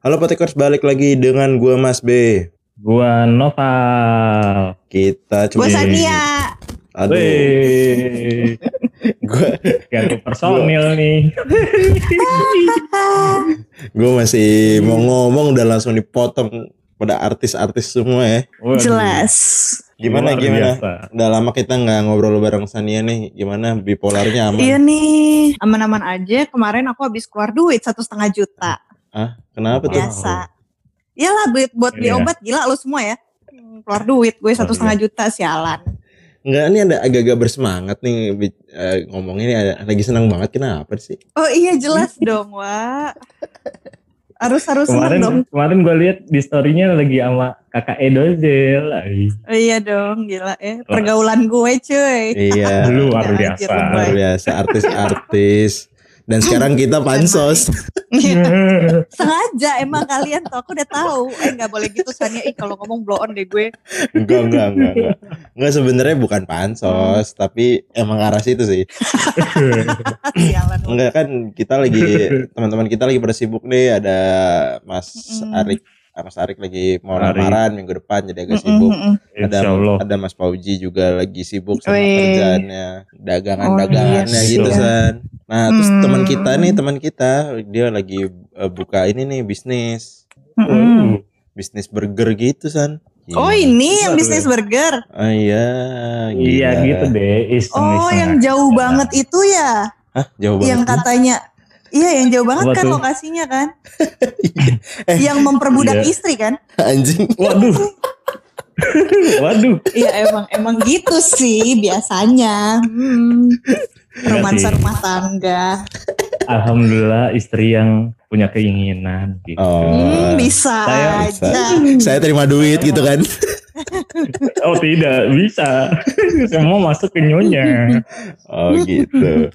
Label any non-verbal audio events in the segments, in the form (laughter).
Halo Potekers, balik lagi dengan gua Mas B. Gua Noval. Kita cuma Gue Sania. Aduh, (laughs) gua ganti personil nih. (laughs) gua masih mau ngomong udah langsung dipotong pada artis-artis semua ya. Waduh, Jelas. Gimana luar gimana? biasa. Udah lama kita nggak ngobrol bareng Sania nih. Gimana bipolarnya aman? Iya nih, aman-aman aja. Kemarin aku habis keluar duit satu setengah juta. Ah, kenapa tuh? Biasa. Iyalah buat buat beli Iya. obat gila lo semua ya. Keluar duit gue satu setengah juta sialan. Enggak, ini ada agak-agak bersemangat nih bi- eh, ngomongnya ini ada- lagi senang banget. Kenapa sih? Oh iya jelas dong, Wak. Harus harus seneng dong. Kemarin kemarin gue lihat di storynya lagi sama kakak Edozel. Oh, iya dong, gila ya. Pergaulan gue cuy. Iya. luar biasa. Luar biasa artis-artis. Dan sekarang kita pansos. (laughs) Sengaja emang kalian tuh aku udah tahu. Eh nggak boleh gitu Sania. Ih kalau ngomong blow on deh gue. Enggak, enggak, enggak. Enggak, enggak sebenarnya bukan pansos, tapi emang arah situ sih. (laughs) Enggak kan kita lagi teman-teman kita lagi pada sibuk nih, ada Mas Mm-mm. Arik Mas Arik lagi mau lamaran minggu depan jadi agak sibuk. mm-mm. Ada ada Mas Pauji juga lagi sibuk sama Wih. kerjaannya, dagangan-dagangannya Oh, iya, gitu iya. San. Nah, terus teman kita nih, teman kita dia lagi eh, buka ini nih bisnis. Mm-mm. Bisnis burger gitu San. Oh Gila. ini yang bisnis burger. Ah, iya, Iya gila. gitu deh. Iseng, Oh iseng yang jauh banget itu ya. Hah, jauh Yang banget. katanya. Iya yang jauh banget Apa kan tuh? lokasinya kan. Eh. (laughs) yang memperbudak Iya. istri kan. Anjing. Waduh. (laughs) Waduh. Iya emang emang gitu sih biasanya. Hmm. Romansa sih. rumah tangga. Alhamdulillah istri yang punya keinginan gitu. Oh. Hmm, bisa Saya- aja. Saya terima duit gitu kan. (laughs) Oh tidak bisa. Semua masuk ke nyonya. Oh gitu.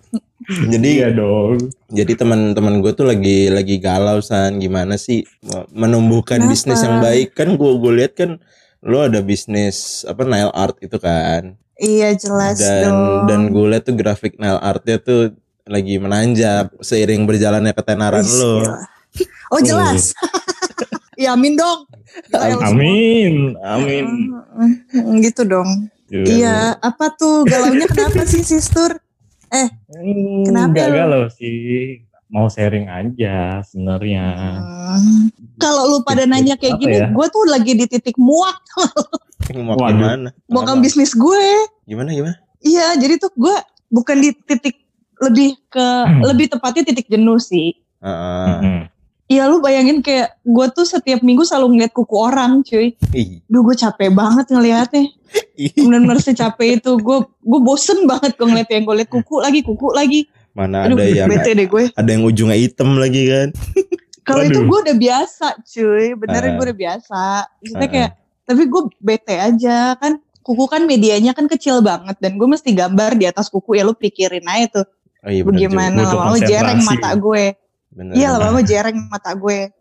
(laughs) Jadi iya dong. jadi teman-teman gue tuh lagi lagi galau san gimana sih menumbuhkan Kenapa? bisnis yang baik kan gue gue lihat kan lo ada bisnis apa nail art itu kan Iya jelas dan dong. dan gue lihat tuh grafik nail artnya tuh lagi menanjak seiring berjalannya ketenaran Wih, lo. gila. (laughs) Oh jelas. (laughs) ya amin dong. Amin. Amin. Hmm, gitu dong. Iya, apa tuh galaunya kenapa sih sister? Kenapa Enggak galau sih. Mau sharing aja sebenarnya. Hmm. Kalau lu pada nanya kayak apa gini, ya? gue tuh lagi di titik muak (laughs) Mau Waduh. gimana? Apa? bisnis gue. Gimana gimana? Iya, jadi tuh gue bukan di titik lebih ke Hmm. lebih tepatnya titik jenuh sih. Heeh. Mm-mm. Iya lu bayangin kayak gue tuh setiap minggu selalu ngeliat kuku orang cuy. Duh gue capek banget ngeliatnya. ih. Bener-bener secapek itu. Gue gue bosen banget gue ngeliat yang gue liat kuku lagi kuku lagi. Mana Aduh ada yang bete deh gue. ada yang ujungnya hitam lagi kan? Kalau itu gue udah biasa cuy. Beneran Ah. gue udah biasa. Maksudnya Ah. kayak tapi gue bete aja kan. Kuku kan medianya kan kecil banget dan gue mesti gambar di atas kuku ya lu pikirin aja tuh Oh iya bagaimana lama-lama jereng mata gue. Bener, Iya lama-lama jereng mata gue.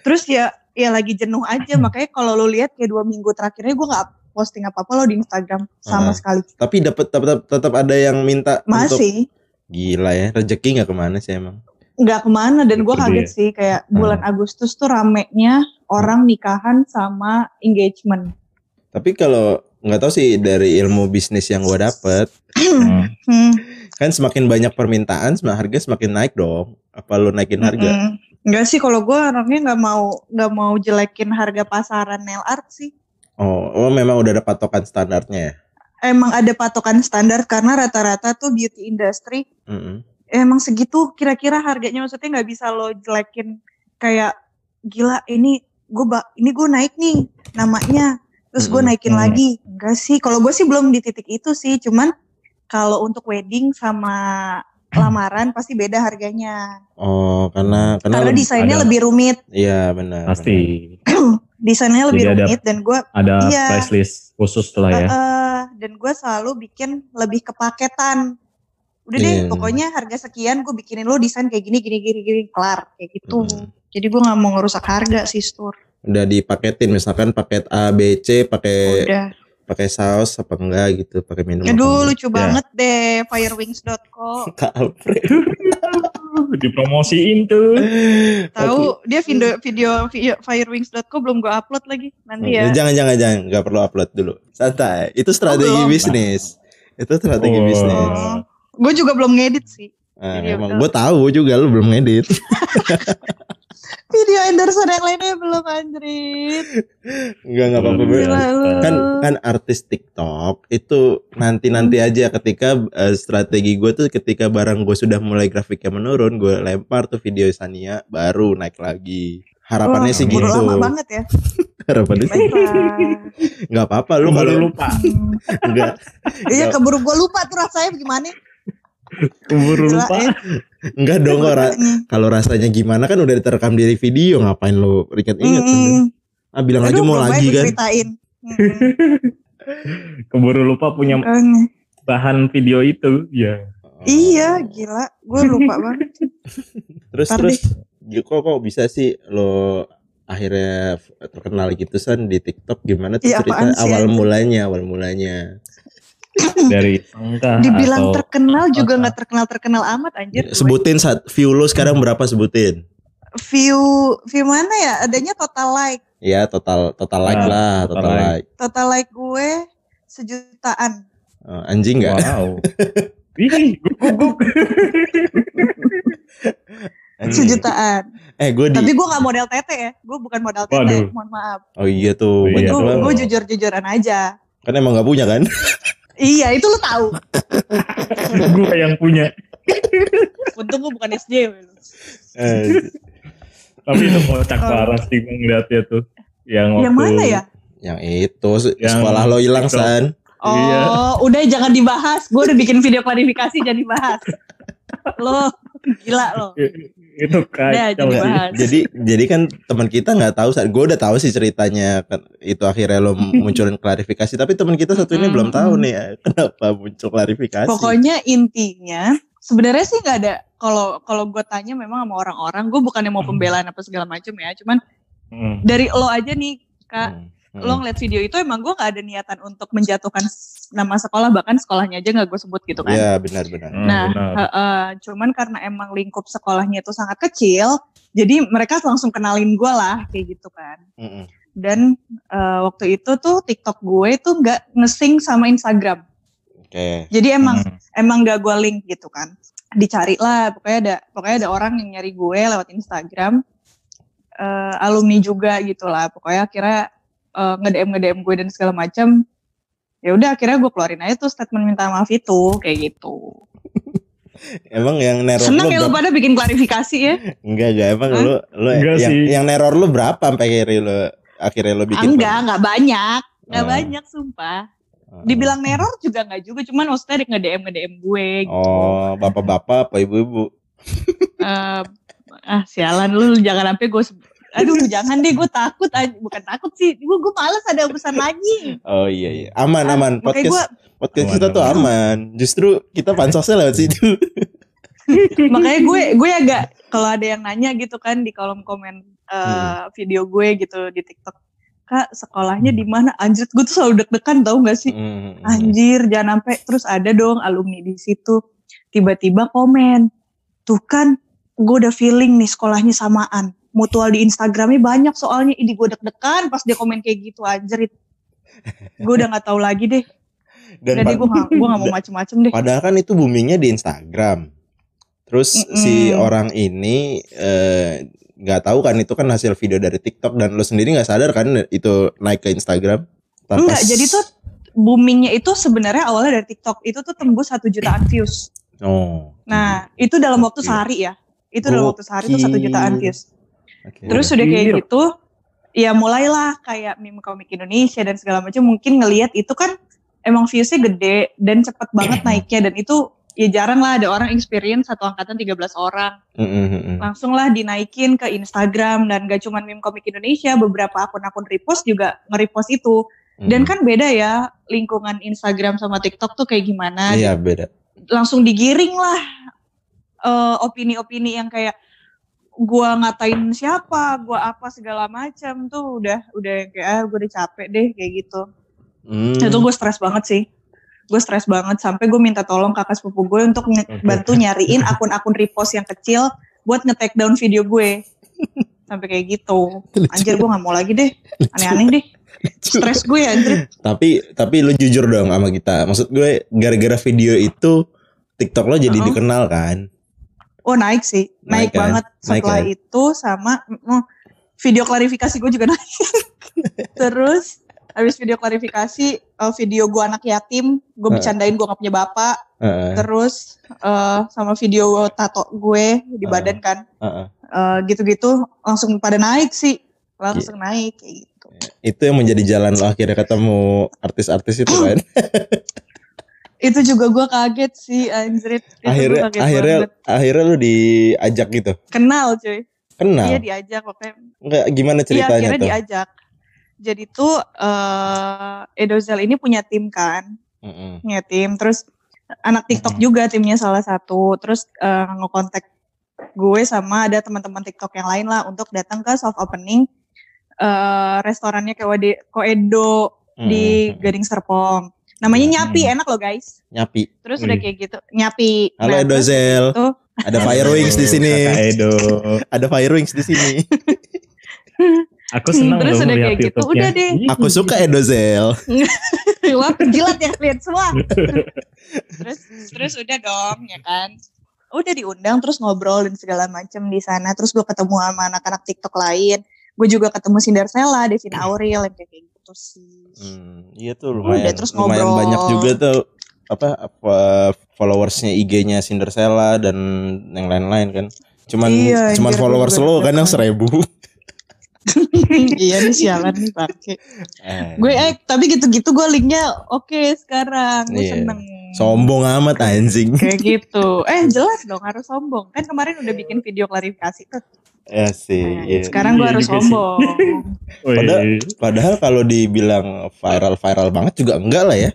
Terus ya ya lagi jenuh aja makanya kalau lu lihat kayak dua minggu terakhirnya gue nggak posting apa-apa lo di Instagram sama Ah. sekali. Tapi dapat tetap tetap ada yang minta untuk Masih gila ya rezeki nggak ke mana sih emang? nggak ke mana dan gue kaget dia. sih kayak bulan Agustus tuh ramenya orang nikahan sama engagement. Tapi kalau nggak tahu sih dari ilmu bisnis yang gua dapet Hmm. Hmm, kan semakin banyak permintaan semakin harga semakin naik dong. Apa lu naikin harga? mm-mm. Nggak sih kalau gue orangnya nggak mau nggak mau jelekin harga pasaran nail art sih. Oh, oh memang udah ada patokan standarnya ya. Emang ada patokan standar karena rata-rata tuh beauty industry Mm-mm. emang segitu kira-kira harganya maksudnya nggak bisa lo jelekin kayak gila ini gue ini gue naik nih namanya terus gue naikin Mm. lagi enggak sih kalau gue sih belum di titik itu sih cuman kalau untuk wedding sama lamaran pasti beda harganya Oh, karena karena, karena desainnya ada- lebih rumit Iya benar. Pasti (clears throat) desainnya lebih Jadi ada- rumit dan gue ada Iya. price list khusus lah ya. Eh, dan gue selalu bikin lebih kepaketan. Udah deh, Iya. pokoknya harga sekian gue bikinin lo desain kayak gini, gini, gini, gini, kelar kayak gitu. Mm. Jadi gue nggak mau ngerusak harga sih, Stur. Udah dipaketin misalkan paket A, B, C, pakai. Pakai saus apa enggak gitu, pakai minum. Aduh, enggak. lucu banget deh, firewings.co. (laughs) Kampret. dipromosiin tuh. Tahu dia video video, video firewings.co belum gue upload lagi. Nanti ya. Jangan jangan jangan nggak perlu upload dulu. Santai. Itu strategi belum. bisnis. Itu strategi Oh. bisnis. Oh. Gue juga belum ngedit sih. Nah, emang gue tahu juga lu belum ngedit. (laughs) Video endorser yang lainnya belum anjrit. Enggak enggak apa-apa. Kan kan artis TikTok itu nanti-nanti Hmm. aja ketika eh, strategi gue tuh ketika barang gue sudah mulai grafiknya menurun, gue lempar tuh video Sania baru naik lagi. Harapannya Wah, sih gitu. lama banget ya. (laughs) Harapannya sih Baiklah. nggak apa-apa lu kalau lupa. enggak Iya keburu gue lupa tuh rasanya gimana. Keburu lupa. Enggak dong kok ra- kalau rasanya gimana kan udah diterekam di video ngapain lu inget-inget Mm-mm. ah bilang aja Aduh, mau belum lagi aja kan. (laughs) Keburu lupa punya Makanya. bahan video itu. Ya. Iya, gila. Gue lupa banget. (laughs) terus Ntar terus ya kok kok bisa sih lo akhirnya terkenal gitu san di TikTok gimana tuh Iya, cerita awal mulanya awal mulanya Dari sangka Dibilang atau terkenal juga nggak terkenal terkenal amat anjir. gue. sebutin saat view lo sekarang berapa sebutin View view mana ya? Adanya total like. ya total total like Ah, lah total total like. like, Total like gue sejutaan. Oh, anjing nggak Wow. (laughs) Ih, gugup. Sejutaan. eh gue di Tapi gue nggak model tete ya. Gue bukan model tete. Waduh. Mohon maaf. oh iya tuh Iya. banyak Gue banget gue jujur jujuran aja. kan emang nggak punya kan (laughs) Iya, itu lu tahu. (laughs) Gue yang punya. Untung gue bukan SJ. Eh, Tapi itu kocak Oh. parah sih gue ngeliatnya tuh. Yang, Yang mana ya? yang itu Yang sekolah lo hilang san Oh, Iya. udah jangan dibahas. Gue udah bikin video klarifikasi jangan dibahas. (laughs) Lo gila lo. (laughs) Itu Udah, kacau bahas. jadi jadi kan teman kita nggak tahu saat gue udah tahu sih ceritanya kan itu akhirnya lo (laughs) munculin klarifikasi tapi teman kita satu ini Mm, belum tahu nih ya, (laughs) kenapa muncul klarifikasi Pokoknya intinya sebenarnya sih nggak ada kalau kalau gue tanya memang sama orang-orang gue bukannya mau pembelaan apa segala macam ya cuman Hmm. dari lo aja nih kak Hmm, hmm. lo ngeliat video itu emang gue nggak ada niatan untuk menjatuhkan nama sekolah bahkan sekolahnya aja nggak gue sebut gitu kan Iya benar-benar. Hmm, nah benar. heeh, cuman karena emang lingkup sekolahnya itu sangat kecil jadi mereka langsung kenalin gue lah kayak gitu kan Mm-mm. dan eh, waktu itu tuh TikTok gue tuh nggak ngesing sama Instagram Oke. jadi emang Hmm. emang gak gue link gitu kan dicari lah pokoknya ada pokoknya ada orang yang nyari gue lewat Instagram Eh, alumni juga gitu lah pokoknya akhirnya eh, nge-DM nge-DM gue dan segala macam ya udah akhirnya gue keluarin aja tuh statement minta maaf itu kayak gitu (laughs) Emang yang neror seneng lu ya lu pada bikin klarifikasi ya Enggak, enggak. Emang Hah? lu lu Enggak yang sih. yang neror lu berapa sampai akhirnya lu akhirnya lu bikin enggak enggak banyak enggak Oh. banyak sumpah Oh. dibilang neror juga enggak juga cuman maksudnya dia nge-DM nge-DM gue gitu Oh, bapak-bapak apa ibu-ibu? Eh, ah sialan lu jangan sampai gue aduh jangan deh gue takut bukan takut sih gue gue males ada urusan lagi Oh iya iya. Aman Ah, aman. Podcast podcast Aman, kita tuh aman. aman. Justru kita pansosnya lewat situ. (laughs) makanya gue gue agak kalau ada yang nanya gitu kan di kolom komen eh, Hmm. video gue gitu di TikTok kak sekolahnya di mana anjir gue tuh selalu deg-degan tau gak sih Hmm. anjir jangan sampai terus ada dong alumni di situ tiba-tiba komen tuh kan gue udah feeling nih sekolahnya samaan mutual di Instagramnya banyak soalnya. Ini gue deg-degan pas dia komen kayak gitu anjir. Gue udah nggak tahu lagi deh. Dan jadi gue gak gue gak mau (laughs) macem-macem deh. Padahal kan itu boomingnya di Instagram. Terus Mm-mm. si orang ini eh, nggak tahu kan itu kan hasil video dari TikTok. Dan lo sendiri nggak sadar kan itu naik ke Instagram. Tanpa enggak jadi tuh boomingnya itu sebenarnya awalnya dari TikTok. Itu tuh tembus satu jutaan views. Oh. nah itu dalam waktu sehari ya. Itu dalam waktu sehari tuh satu jutaan views Oke. Terus udah kayak Gokil. gitu, ya mulailah kayak meme komik Indonesia dan segala macam mungkin ngelihat itu kan emang viewsnya gede dan cepet banget naiknya dan itu ya jarang lah ada orang experience satu angkatan 13 orang. Mm, mm, mm, mm. Langsung lah dinaikin ke Instagram dan gak cuma meme komik Indonesia, beberapa akun-akun repost juga nge-repost itu. Dan Mm. kan beda ya lingkungan Instagram sama TikTok tuh kayak gimana. Iya beda. Langsung digiring lah eh, opini-opini yang kayak gua ngatain siapa, gua apa segala macam tuh udah udah kayak ah gue udah capek deh kayak gitu. Hmm. Itu gue stres banget sih. gue stres banget sampai gue minta tolong kakak sepupu gue untuk Oke. bantu nyariin akun-akun repost yang kecil buat nge-take down video gue sampai kayak gitu anjir gue nggak mau lagi deh aneh-aneh deh stres gue anjir Tapi tapi lu jujur dong sama kita. Maksud gue gara-gara video itu TikTok lo jadi Uh-uh. dikenal kan? Oh naik sih Naik naik, kan? banget Naik setelah kan? itu sama mm, video klarifikasi gue juga (laughs) naik terus habis video klarifikasi eh, video gue anak yatim gue Uh. bercandain gue gak punya bapak Heeh. terus eh, sama video tato gue di Uh. badan kan heeh. Eh, gitu-gitu langsung pada naik sih langsung naik kayak gitu Itu yang menjadi jalan lo akhirnya ketemu artis-artis itu kan? (clears throat) itu juga gue kaget sih anjir itu akhirnya akhirnya banget. akhirnya lu diajak gitu. kenal cuy Kenal. iya diajak pokoknya Enggak gimana iya ceritanya akhirnya tuh? diajak jadi tuh eh Edozel ini punya tim kan Mm-mm. punya tim terus anak TikTok Mhm. juga timnya salah satu terus eh, ngekontak gue sama ada teman-teman TikTok yang lain lah untuk datang ke soft opening eh restorannya Kewade Koedo di Mm-mm. Gading Serpong namanya Mhm. Nyapi enak loh guis Nyapi. terus Wih. udah kayak gitu Nyapi Halo Nah, terus Edozel. itu (laughs) Ada Fire Wings di sini. Edo. Ada Fire Wings (laughs) di sini. Aku senang Terus loh udah kayak gitu, udah deh. Aku suka Edozel. (laughs) Wah penjilat ya kalian semua. terus terus udah dong ya kan. Udah diundang terus ngobrol dan segala macem di sana. Terus gue ketemu sama anak-anak TikTok lain. Gue juga ketemu Cinderella, Devin Aurel yang kayak gitu sih. Hmm, iya tuh lumayan. Udah, terus lumayan ngobrol. banyak juga tuh apa apa followersnya IG-nya Cinderella dan yang lain-lain kan. Cuman Iya, cuman anjir, followers lo kan yang seribu. (laughs) iya nih sialan nih pakai. Eh, Gue eh tapi gitu-gitu gue linknya oke sekarang. Gue Iya. seneng. sombong amat anjing. Kayak gitu. Eh jelas dong harus sombong. Kan kemarin udah bikin video klarifikasi tuh. Ya sih. Nah, iya. Sekarang gue Iya harus sih. sombong. Wih. (laughs) Padahal- Padahal kalau dibilang viral-viral banget juga enggak lah ya.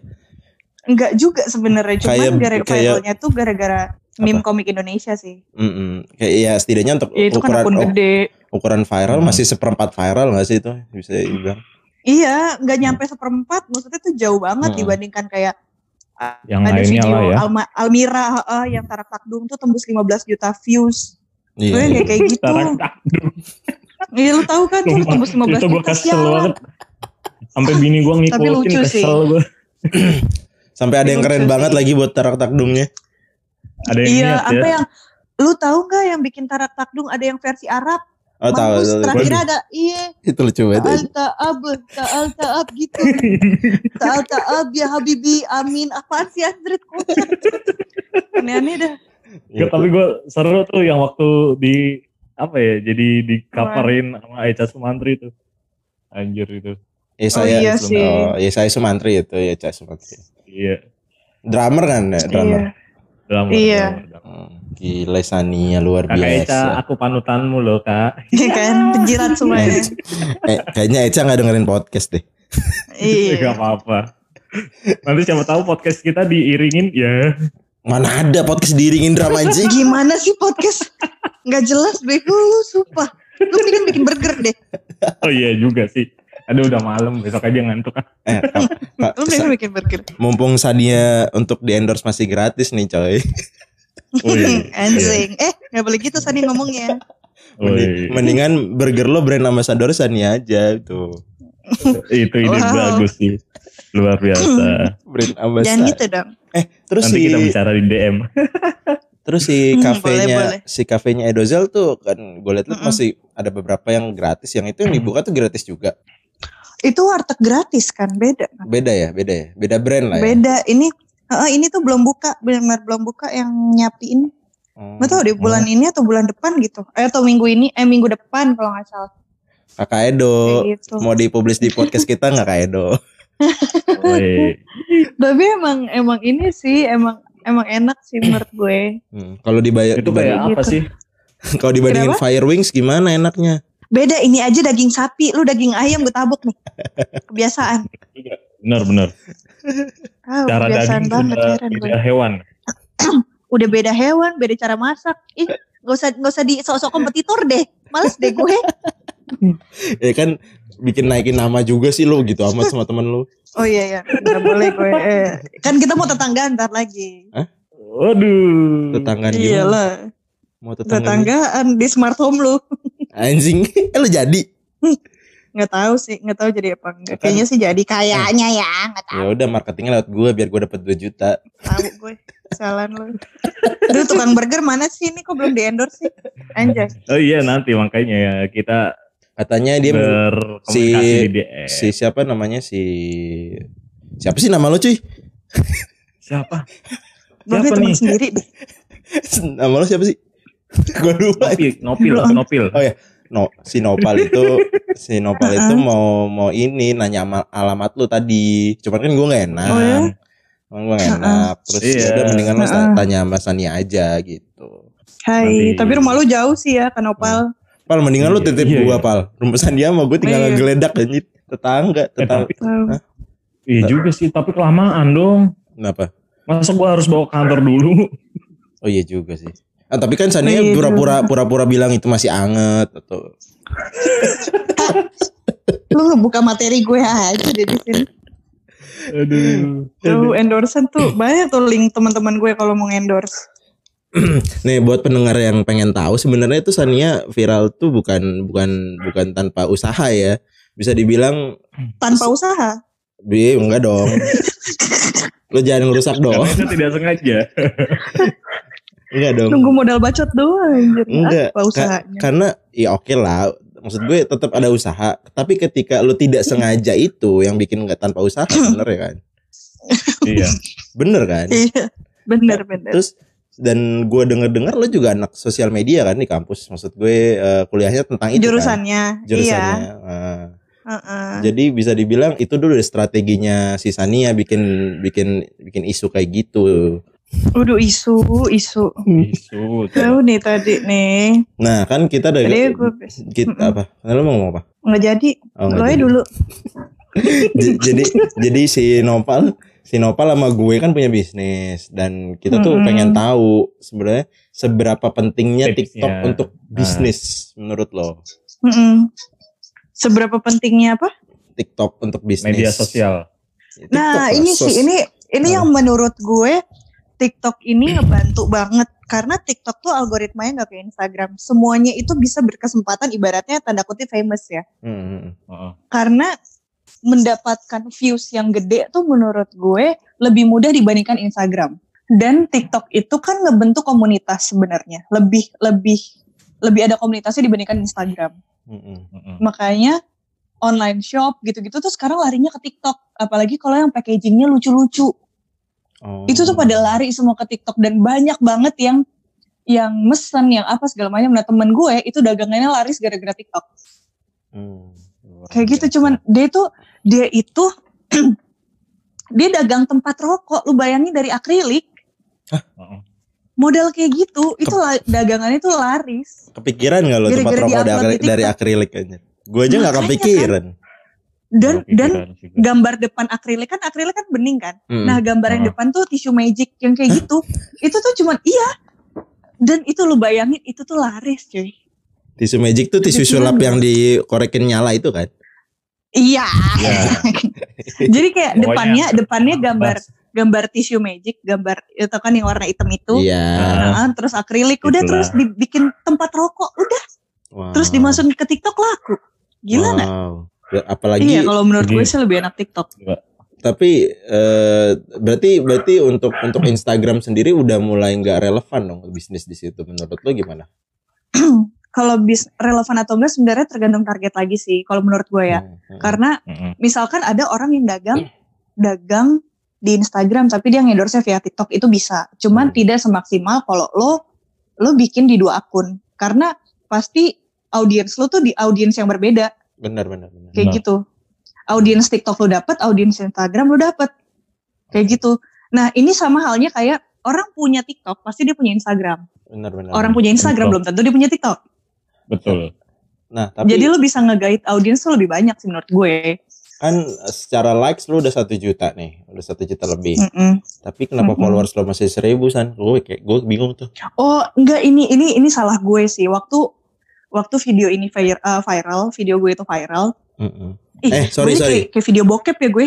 Enggak juga sebenarnya, cuman Kayak- gara kayak- viralnya tuh gara-gara meme komik Indonesia sih. Mm-mm. Kayak ya setidaknya untuk Ya itu kan ukuran akun oh, gede. ukuran viral Hmm. masih seperempat viral nggak sih itu bisa dibilang. Iya, nggak nyampe seperempat, maksudnya tuh jauh banget Hmm. dibandingkan kayak Yang ada lainnya video lah ya. Alma- Almira uh, yang Tarak Takdung tuh tembus 15 juta views. Iya. Gue kayak kayak gitu. Iya lu tahu kan tuh tembus 15 itu gue kesel sialan. banget. Sampai bini gue ngikutin lucu sih. kesel gue. (clears throat) Sampai ada yang keren banget lagi buat tarak takdungnya. Ada yang Iya, niat apa ya. yang lu tahu nggak yang bikin Tarak Takdung ada yang versi Arab? Oh tahu. Terakhir ada iya Itu lucu banget. Ta'al ta'ab, ta'al ta'ab gitu. (laughs) Ta'al ta'ab ya Habibi, amin. Apaan sih Andret kocak. Aneh-aneh dah. Iya. Ya, tapi gue seru tuh yang waktu di apa ya jadi di coverin sama Eca Sumantri tuh. Anjir itu. Ya, Oh, saya, iya sih. oh, ya saya Sumantri itu ya Cak Sumantri. Iya. Drummer kan ya, drummer. Iya. Drama, Iya. drama, drama. Hmm, Gila Sania luar Kakak Eca, biasa. aku panutanmu loh kak. (laughs) Iya kan, penjilat semuanya. Eh, kayaknya Eca nggak dengerin podcast deh. Gak Iya. (laughs) apa-apa. Nanti siapa tahu podcast kita diiringin ya. Mana ada podcast diiringin drama anjing. (laughs) Gimana sih podcast? Nggak jelas bego lu, sumpah. Lu mending bikin burger deh. Oh iya juga sih. Aduh udah malam besok aja ngantuk kan. Eh, (laughs) Lu mending bikin burger. mumpung Sania untuk di endorse masih gratis nih coy. Wih, (laughs) Anjing. Eh, nggak boleh gitu Sani ngomongnya. Mending- wih. Mendingan burger lo brand ambassador Sania aja tuh. Itu ide Wow. bagus sih. Luar biasa. Brand Jangan ambassador. gitu dong. Terus Nanti si kita bicara di DM. (laughs) terus si Hmm, kafenya boleh, boleh. si kafenya Edozel tuh kan gue liat Mm-mm. masih ada beberapa yang gratis. Yang itu yang dibuka tuh gratis juga. Itu warteg gratis kan, beda. kan? Beda ya, beda ya. Beda brand lah ya. Beda. Ini Heeh, ini tuh belum buka, benar-benar belum buka yang nyapi ini. Hmm. Tahu di bulan ini atau bulan depan gitu. Eh, atau minggu ini, eh minggu depan kalau nggak salah. Kakak Edo gitu. mau dipublis di podcast kita nggak Kak Edo? (laughs) Tapi emang emang ini sih emang emang enak sih menurut gue. Hmm. Kalau dibayar Itu kayak apa Gitu. sih? (laughs) kalau dibandingin Kenapa? Fire Wings gimana enaknya? Beda ini aja daging sapi, lu daging ayam gue tabuk nih. (laughs) Kebiasaan. Benar benar. Ah, Cara kebiasaan daging banget gue. beda hewan. (clears throat) Udah beda hewan, beda cara masak. Ih, gak usah gak usah di sok-sok kompetitor deh. Males deh gue. Ya kan bikin naikin nama juga sih lu gitu amat sama temen lu. Oh iya iya, nggak boleh gue. Eh, kan kita mau tetangga ntar lagi. Waduh. Tetanggaan gimana? Iyalah, Mau tetanggaan. tetanggaan di smart home lu. Anjing. (laughs) Eh lu jadi. Nggak tahu sih, nggak tahu jadi apa enggak. Kan- Kayaknya sih jadi kayaknya ya, nggak tahu. Ya udah marketingnya lewat gua biar gua dapat 2 juta. Tahu gue. Salan lu. Duh, tukang burger mana sih ini kok belum di endorse sih? Anjay. Oh iya nanti makanya ya kita Katanya dia berkomunikasi si- di DM. si siapa namanya si siapa sih nama lu cuy? Siapa? Siapa nih? sendiri deh. (laughs) nama lu siapa sih? (laughs) gua lupa. Nopil, Nopil. Nopil. Oh ya, no, si Nopal itu si Nopal itu mau mau ini nanya ama- alamat lu tadi. Cuman kan gua nggak enak. Oh ya? Gua nggak enak. Terus Iya. ya udah mendingan lu Heeh. tanya sama Sania aja gitu. Hai, Nanti- tapi rumah lu jauh sih ya, Kanopal. Pal mendingan lu Iya, titip iya, gua iya. pal. Rumah Sania sama gue tinggal Iya. ngegeledak anjir. Tetangga, Eh, tetangga. tapi, iya juga sih, tapi kelamaan dong. Kenapa? Masa gua harus bawa ke kantor dulu? (laughs) Oh iya juga sih. Ah, tapi kan Sania Iya pura-pura pura-pura bilang itu masih anget atau (laughs) Lu buka materi gue aja deh di sini. Aduh. Tuh endorsean tuh banyak tuh link teman-teman gue kalau mau endorse. (clears throat) Nih buat pendengar yang pengen tahu sebenarnya itu Sania viral tuh bukan bukan bukan tanpa usaha ya. Bisa dibilang Tanpa usaha. bi enggak dong. (laughs) Lo jangan ngerusak dong. Karena itu tidak sengaja. (laughs) Enggak dong. Nunggu modal bacot doang anjir. Enggak. Apa Ka- usahanya? karena ya oke lah. Maksud gue tetap ada usaha. Tapi ketika lo tidak sengaja itu yang bikin nggak tanpa usaha bener ya kan? (laughs) iya. Bener kan? Iya. Bener bener. Terus dan gue denger-dengar lo juga anak sosial media kan di kampus. Maksud gue eh, kuliahnya tentang itu kan. Jurusannya. Jurusannya. Iya. Ah. Heeh. Jadi bisa dibilang itu dulu strateginya si Sania bikin bikin bikin isu kayak gitu. Udah isu, isu. Isu. (laughs) Tahu nih tadi nih. Nah kan kita ada Tadi gue kita apa? Nah, lo mau ngomong apa? nggak jadi. Oh, Lo dulu. (laughs) Jadi jadi si Nopal si Nopal sama gue kan punya bisnis dan kita tuh Mm-mm. pengen tahu sebenarnya seberapa pentingnya Tipsnya. TikTok untuk bisnis menurut lo Mm-mm. Seberapa pentingnya apa? TikTok untuk bisnis Media sosial. TikTok lah, Nah ini sos- sih ini ini yang menurut gue TikTok ini ngebantu banget karena TikTok tuh algoritmanya nggak kayak Instagram. Semuanya itu bisa berkesempatan ibaratnya tanda kutip famous ya. Hmm, hmm, hmm. Heeh. Karena mendapatkan views yang gede tuh menurut gue lebih mudah dibandingkan Instagram. Dan TikTok itu kan ngebentuk komunitas sebenarnya. Lebih lebih lebih ada komunitasnya dibandingkan Instagram. Hmm, hmm. Makanya online shop gitu-gitu tuh sekarang larinya ke TikTok. Apalagi kalau yang packagingnya lucu-lucu. Oh. Itu tuh pada lari semua ke TikTok dan banyak banget yang yang mesen yang apa segala macam. Nah temen gue itu dagangannya laris gara-gara TikTok. Hmm, luar Kayak gitu cuman dia itu dia itu (clears throat) dia dagang tempat rokok. Lu bayangin dari akrilik Heeh. modal kayak gitu itu dagangannya tuh laris. kepikiran nggak lo tempat Gara-gara rokok dari, dari akrilik aja gue aja nggak Makanya kan. kepikiran Dan dan Kepikiran gue. gambar depan akrilik kan akrilik kan bening kan. Hmm. Nah gambar yang Ah. depan tuh tisu magic yang kayak gitu. (laughs) Itu tuh cuman iya. Dan itu lu bayangin itu tuh laris cuy. tisu magic tuh tisu Kepikiran sulap yang dikorekin nyala itu kan Iya. Ya. (laughs) Jadi kayak Pokoknya depannya depannya gambar Bas. gambar tisu magic, gambar itu kan yang warna hitam itu. iya Nah, terus akrilik udah Itulah. terus dibikin tempat rokok udah Wow. terus dimasukin ke TikTok laku. Gila nggak? wow. Ya, apalagi Iya kalau menurut gue sih lebih enak TikTok. tapi eh, berarti berarti untuk untuk Instagram sendiri udah mulai nggak relevan dong bisnis di situ menurut lo gimana (clears throat) Kalau bis relevan atau enggak sebenarnya tergantung target lagi sih kalau menurut gue ya. Hmm, hmm. Karena Heeh. misalkan ada orang yang dagang dagang di Instagram tapi dia endorse via TikTok itu bisa. Cuman Hmm. tidak semaksimal kalau lo lo bikin di dua akun. Karena pasti audiens lo tuh di audiens yang berbeda benar benar benar kayak Benar. gitu. Audiens TikTok lo dapet, audiens Instagram lo dapet. Kayak gitu. Nah, ini sama halnya kayak orang punya TikTok pasti dia punya Instagram. benar benar Orang punya Instagram belum tentu dia punya TikTok. Betul. nah tapi Jadi lo bisa nge-guide audiens tuh lebih banyak sih menurut gue. kan secara likes lo udah satu juta nih udah satu juta lebih Mm-mm. tapi kenapa Mm-mm. followers lo masih seribu san gue kayak gue bingung tuh Oh, enggak ini ini ini salah gue sih. Waktu waktu video ini vir- uh, viral, video gue itu viral. Mm-mm. Ih, Eh, sorry, sorry. Kayak, kayak video bokep ya gue.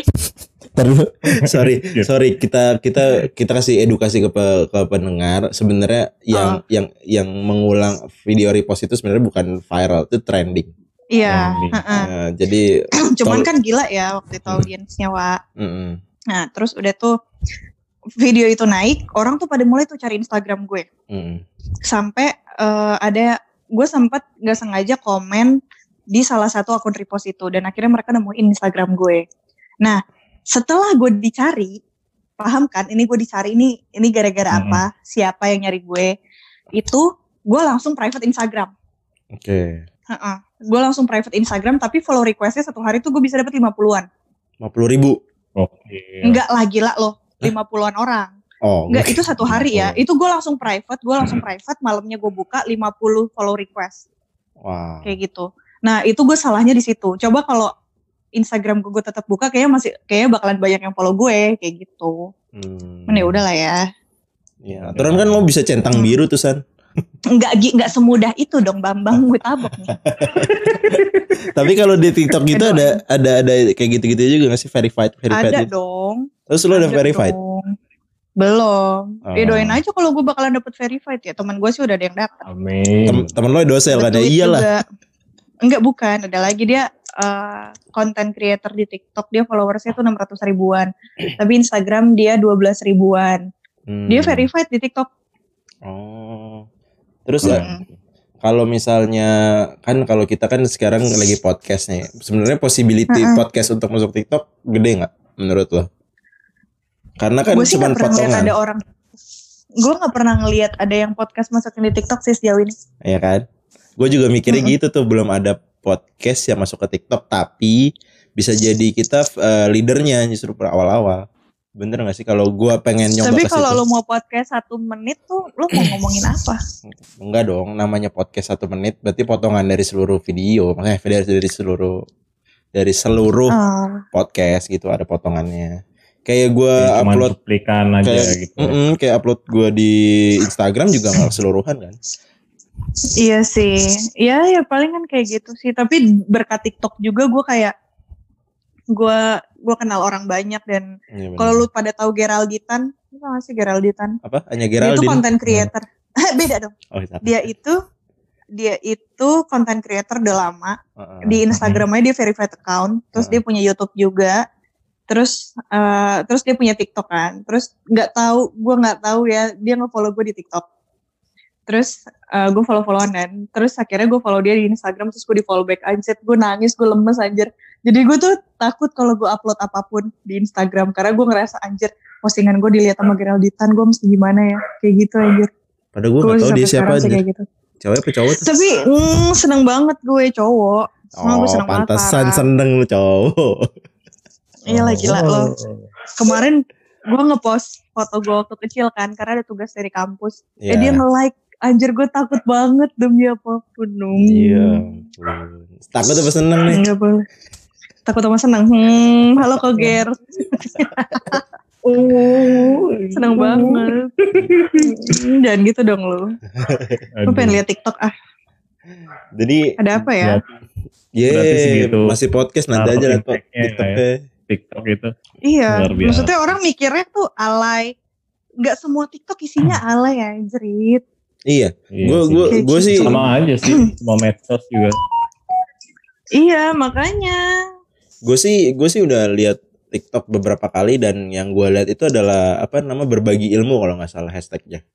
Terus, (laughs) sorry, Iya. sorry kita kita kita kasih edukasi ke pe- ke pendengar. Sebenarnya yang yang yang mengulang video repost itu sebenarnya bukan viral, itu trending. Iya. Trending. heeh. Nah, jadi, (clears throat) Cuman Tol- kan gila ya waktu itu audiensnya, Wak. mm-mm. Nah, terus udah tuh video itu naik, orang tuh pada mulai tuh cari Instagram gue. Mm-mm. Sampai eh, ada gue sempat nggak sengaja komen di salah satu akun repost itu dan akhirnya mereka nemuin Instagram gue. Nah, setelah gue dicari, paham kan? Ini gue dicari ini ini gara-gara Mm-mm. apa? Siapa yang nyari gue? Itu gue langsung private Instagram. Oke. Heeh. Gue langsung private Instagram, tapi follow requestnya satu hari tuh gue bisa dapet 50-an. 50 ribu. Oke. Enggak lah gila loh, 50-an orang. Oh, Enggak, itu satu hari ya. Oh. Itu gue langsung private, gue langsung private, malamnya gue buka 50 follow request. Wow. Kayak gitu. Nah, itu gue salahnya di situ. Coba kalau Instagram gue tetap buka, kayaknya masih kayaknya bakalan banyak yang follow gue kayak gitu. Hmm. Men ya udah lah ya. Ya, aturan kan lo bisa centang Hmm. biru tuh San. Enggak enggak semudah itu dong Bambang gue tabok nih. (laughs) Tapi kalau di TikTok gitu ada ada ada kayak gitu-gitu juga gak sih verified verified Ada gitu? dong. Terus lo udah verified? dong. Belum. Ya Oh. doain aja kalau gue bakalan dapet verified ya. Teman gue sih udah ada yang dapat. Amin. Tem temen lo dosel kan ya? Iyalah. juga. Enggak bukan, ada lagi dia eh, content creator di TikTok dia followersnya tuh 600 ribuan. (clears throat) Tapi Instagram dia 12 ribuan. Hmm. Dia verified di TikTok. Oh. Terus Hmm. ya, kalau misalnya kan kalau kita kan sekarang lagi podcast nih. Sebenarnya possibility Mm-mm. podcast untuk masuk TikTok gede nggak menurut lo? Karena kan cuma potongan, ada orang. Gue gak pernah ngeliat ada yang podcast masukin di TikTok sih sejauh ini. ya kan? Gue juga mikirnya gitu tuh belum ada podcast yang masuk ke TikTok tapi bisa jadi kita eh, leadernya justru per awal-awal. Bener gak sih kalau gue pengen nyoba Tapi kalau lo mau podcast satu menit tuh, lo mau ngomongin apa? Enggak dong, namanya podcast satu menit berarti potongan dari seluruh video, makanya dari dari seluruh dari seluruh Ah, podcast gitu ada potongannya. Kayak gue upload cuplikan aja kayak gitu. mm-mm, kayak upload gue di Instagram juga nggak keseluruhan kan? Iya sih. Ya ya paling kan kayak gitu sih. Tapi berkat TikTok juga gue kayak gue gue kenal orang banyak dan Iya, bener. kalau lu pada tahu Geralditan, lu tau gak sih Geralditan? apa? Hanya Dia itu Geraldine. content creator. (laughs) Beda dong. Oh, iya. Dia itu dia itu content creator udah lama. Heeh. Di Instagramnya dia verified account, terus Heeh. dia punya YouTube juga. Terus eh, terus dia punya TikTok kan. Terus nggak tahu, gue nggak tahu ya dia nge-follow gue di TikTok. Terus eh, gue follow-followan dan terus akhirnya gue follow dia di Instagram terus gue di follow back anjir gue nangis gue lemes anjir jadi gue tuh takut kalau gue upload apa pun di Instagram karena gue ngerasa anjir postingan gue dilihat sama Geralditan gue mesti gimana ya kayak gitu anjir Padahal gue tahu sampai dia siapa aja. gitu Cewek apa cowok tuh? tapi mm, seneng banget gue cowok Semua gue Oh, seneng banget pantesan parah. seneng lu cowok. Iya lah gila Oh. lo. Kemarin gue ngepost foto gue waktu kecil kan karena ada tugas dari kampus. Eh dia Iya. nge-like. Anjir gue takut banget demi apa pun. Nung. Iya. Takut apa seneng nih? Enggak boleh. Takut sama senang. Hmm, halo Kak Ger. (laughs) Oh, Senang banget. Hmm, Jangan gitu dong lu. Lu pengen lihat TikTok ah. Jadi Ada apa ya? Ye, Berarti segitu. masih podcast nanti aja lihat po- impact-nya TikToknya. TikTok itu. Iya. Luar biasa. Maksudnya orang mikirnya tuh alay. Gak semua TikTok isinya (clears throat) alay ya, jerit. Iya, Iya gue sih. gue gue sih sama aja sih semua medsos juga. Iya, makanya. gue sih gue sih udah lihat TikTok beberapa kali dan yang gue lihat itu adalah apa nama berbagi ilmu kalau nggak salah hashtagnya.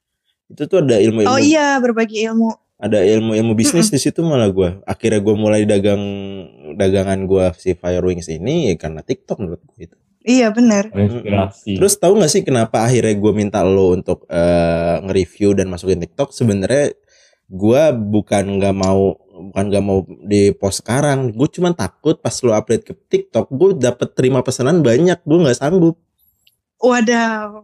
Itu tuh ada ilmu ilmu Oh iya, berbagi ilmu. ada ilmu ilmu bisnis di situ malah gue akhirnya gue mulai dagang dagangan gue si Firewings ini ya karena TikTok menurut gue itu. Iya, bener. Inspirasi. Terus tahu nggak sih kenapa akhirnya gue minta lo untuk eh, nge-review dan masukin TikTok? Sebenarnya gue bukan nggak mau bukan nggak mau di post sekarang. Gue cuman takut pas lo upload ke TikTok, gue dapet terima pesanan banyak, gue nggak sanggup. Wadaw.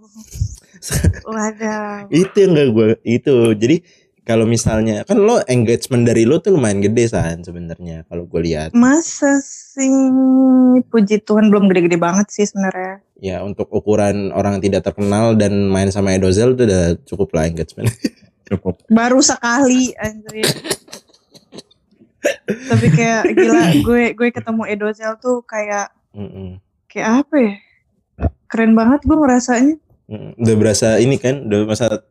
(laughs) Wadaw. Itu yang gak gue itu. Jadi kalau misalnya kan lo engagement dari lo tuh lumayan gede san sebenarnya kalau gue lihat. Masa sih puji Tuhan belum gede-gede banget sih sebenarnya. Ya untuk ukuran orang tidak terkenal dan main sama Edozel itu udah cukup lah engagement. (laughs) cukup. Baru sekali anjir. Tapi kayak gila gue gue ketemu Edozel tuh kayak Mm-mm. kayak apa ya? Keren banget gue ngerasanya. Mm, Udah berasa ini kan, udah masa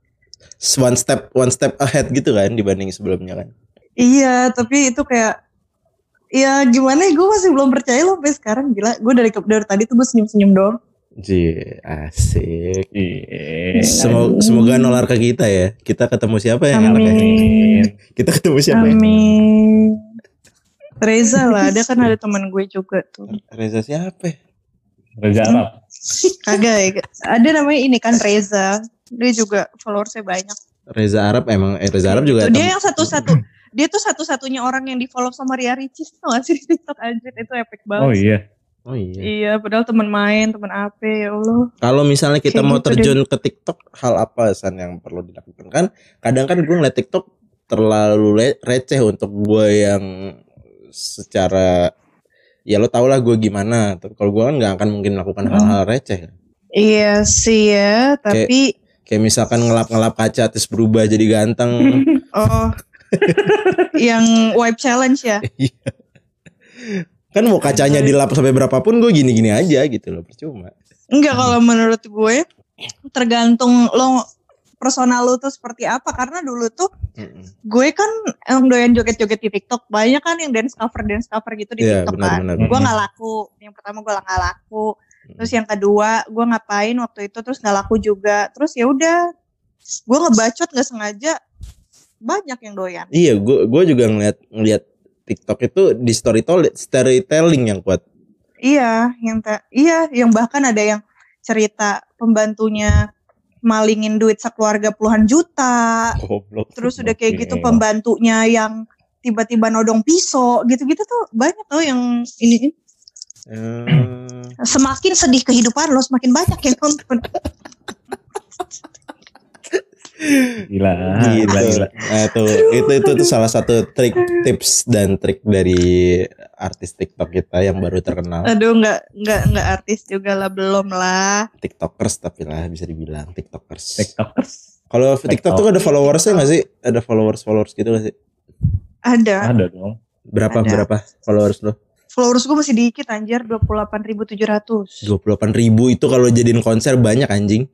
one step one step ahead gitu kan dibanding sebelumnya kan. Iya, tapi itu kayak ya gimana ya gue masih belum percaya loh sampai sekarang gila. Gue dari dari tadi tuh gue senyum-senyum doang. Ji, asik. Iya. Semoga, semoga nolar ke kita ya. Kita ketemu siapa yang ya? Amin. (laughs) Kita ketemu siapa ya? Amin. Reza lah, ada kan (laughs) ada teman gue juga tuh. Reza siapa? Reza Arab. Kagak ya. Ada namanya ini kan Reza. Dia juga followersnya banyak. Reza Arab emang eh, Reza Arab juga Tuh, dia yang satu-satu. Dia tuh satu-satunya orang yang di follow sama Ria Ricis tau gak sih di (laughs) TikTok anjir itu epic banget. Oh iya. Oh iya. Iya, padahal teman main, teman apa ya Allah. Kalau misalnya kita Kayak mau gitu terjun ke TikTok, hal apa San yang perlu dilakukan? Kan kadang kan gue ngeliat TikTok terlalu receh untuk gue yang secara ya lo tau lah gue gimana. Tapi Kalau gue kan nggak akan mungkin melakukan Hmm. hal-hal receh. Iya sih ya, tapi Kayak misalkan ngelap-ngelap kaca terus berubah jadi ganteng. (laughs) oh (laughs) yang wipe challenge ya. (laughs) kan mau kacanya dilap sampai berapapun gue gini-gini aja gitu loh percuma. Enggak kalau menurut gue tergantung lo personal lo tuh seperti apa? Karena dulu tuh gue kan emang doyan joget-joget di TikTok banyak kan yang dance cover dance cover gitu di Iya TikTok kan. benar-benar. gue nggak laku. Yang pertama gue nggak laku. Terus yang kedua gue ngapain waktu itu terus nggak laku juga. Terus ya udah gue ngebacot nggak sengaja banyak yang doyan. Iya, gue gue juga ngeliat ngeliat TikTok itu di storytelling storytelling yang kuat. iya yang ta- iya yang bahkan ada yang cerita pembantunya malingin duit sekeluarga puluhan juta Goblok. terus udah kayak gitu Oke. pembantunya yang tiba-tiba nodong pisau gitu-gitu tuh banyak tuh yang ini Eh, semakin sedih kehidupan lo semakin banyak yang nonton (laughs) Gila. gitu. Gila gila. Nah, tuh, itu itu tuh salah satu trik tips dan trik dari artis TikTok kita yang baru terkenal. aduh nggak nggak nggak artis juga lah belum lah TikTokers tapi lah bisa dibilang TikTokers. TikTokers. Kalau TikTok tuh ada followersnya nggak sih? Ada followers followers gitu nggak sih? ada Ada dong. Berapa Ada. berapa followers lo? followers gue masih dikit anjir 28.700 Dua puluh ribu itu kalau jadiin konser banyak anjing.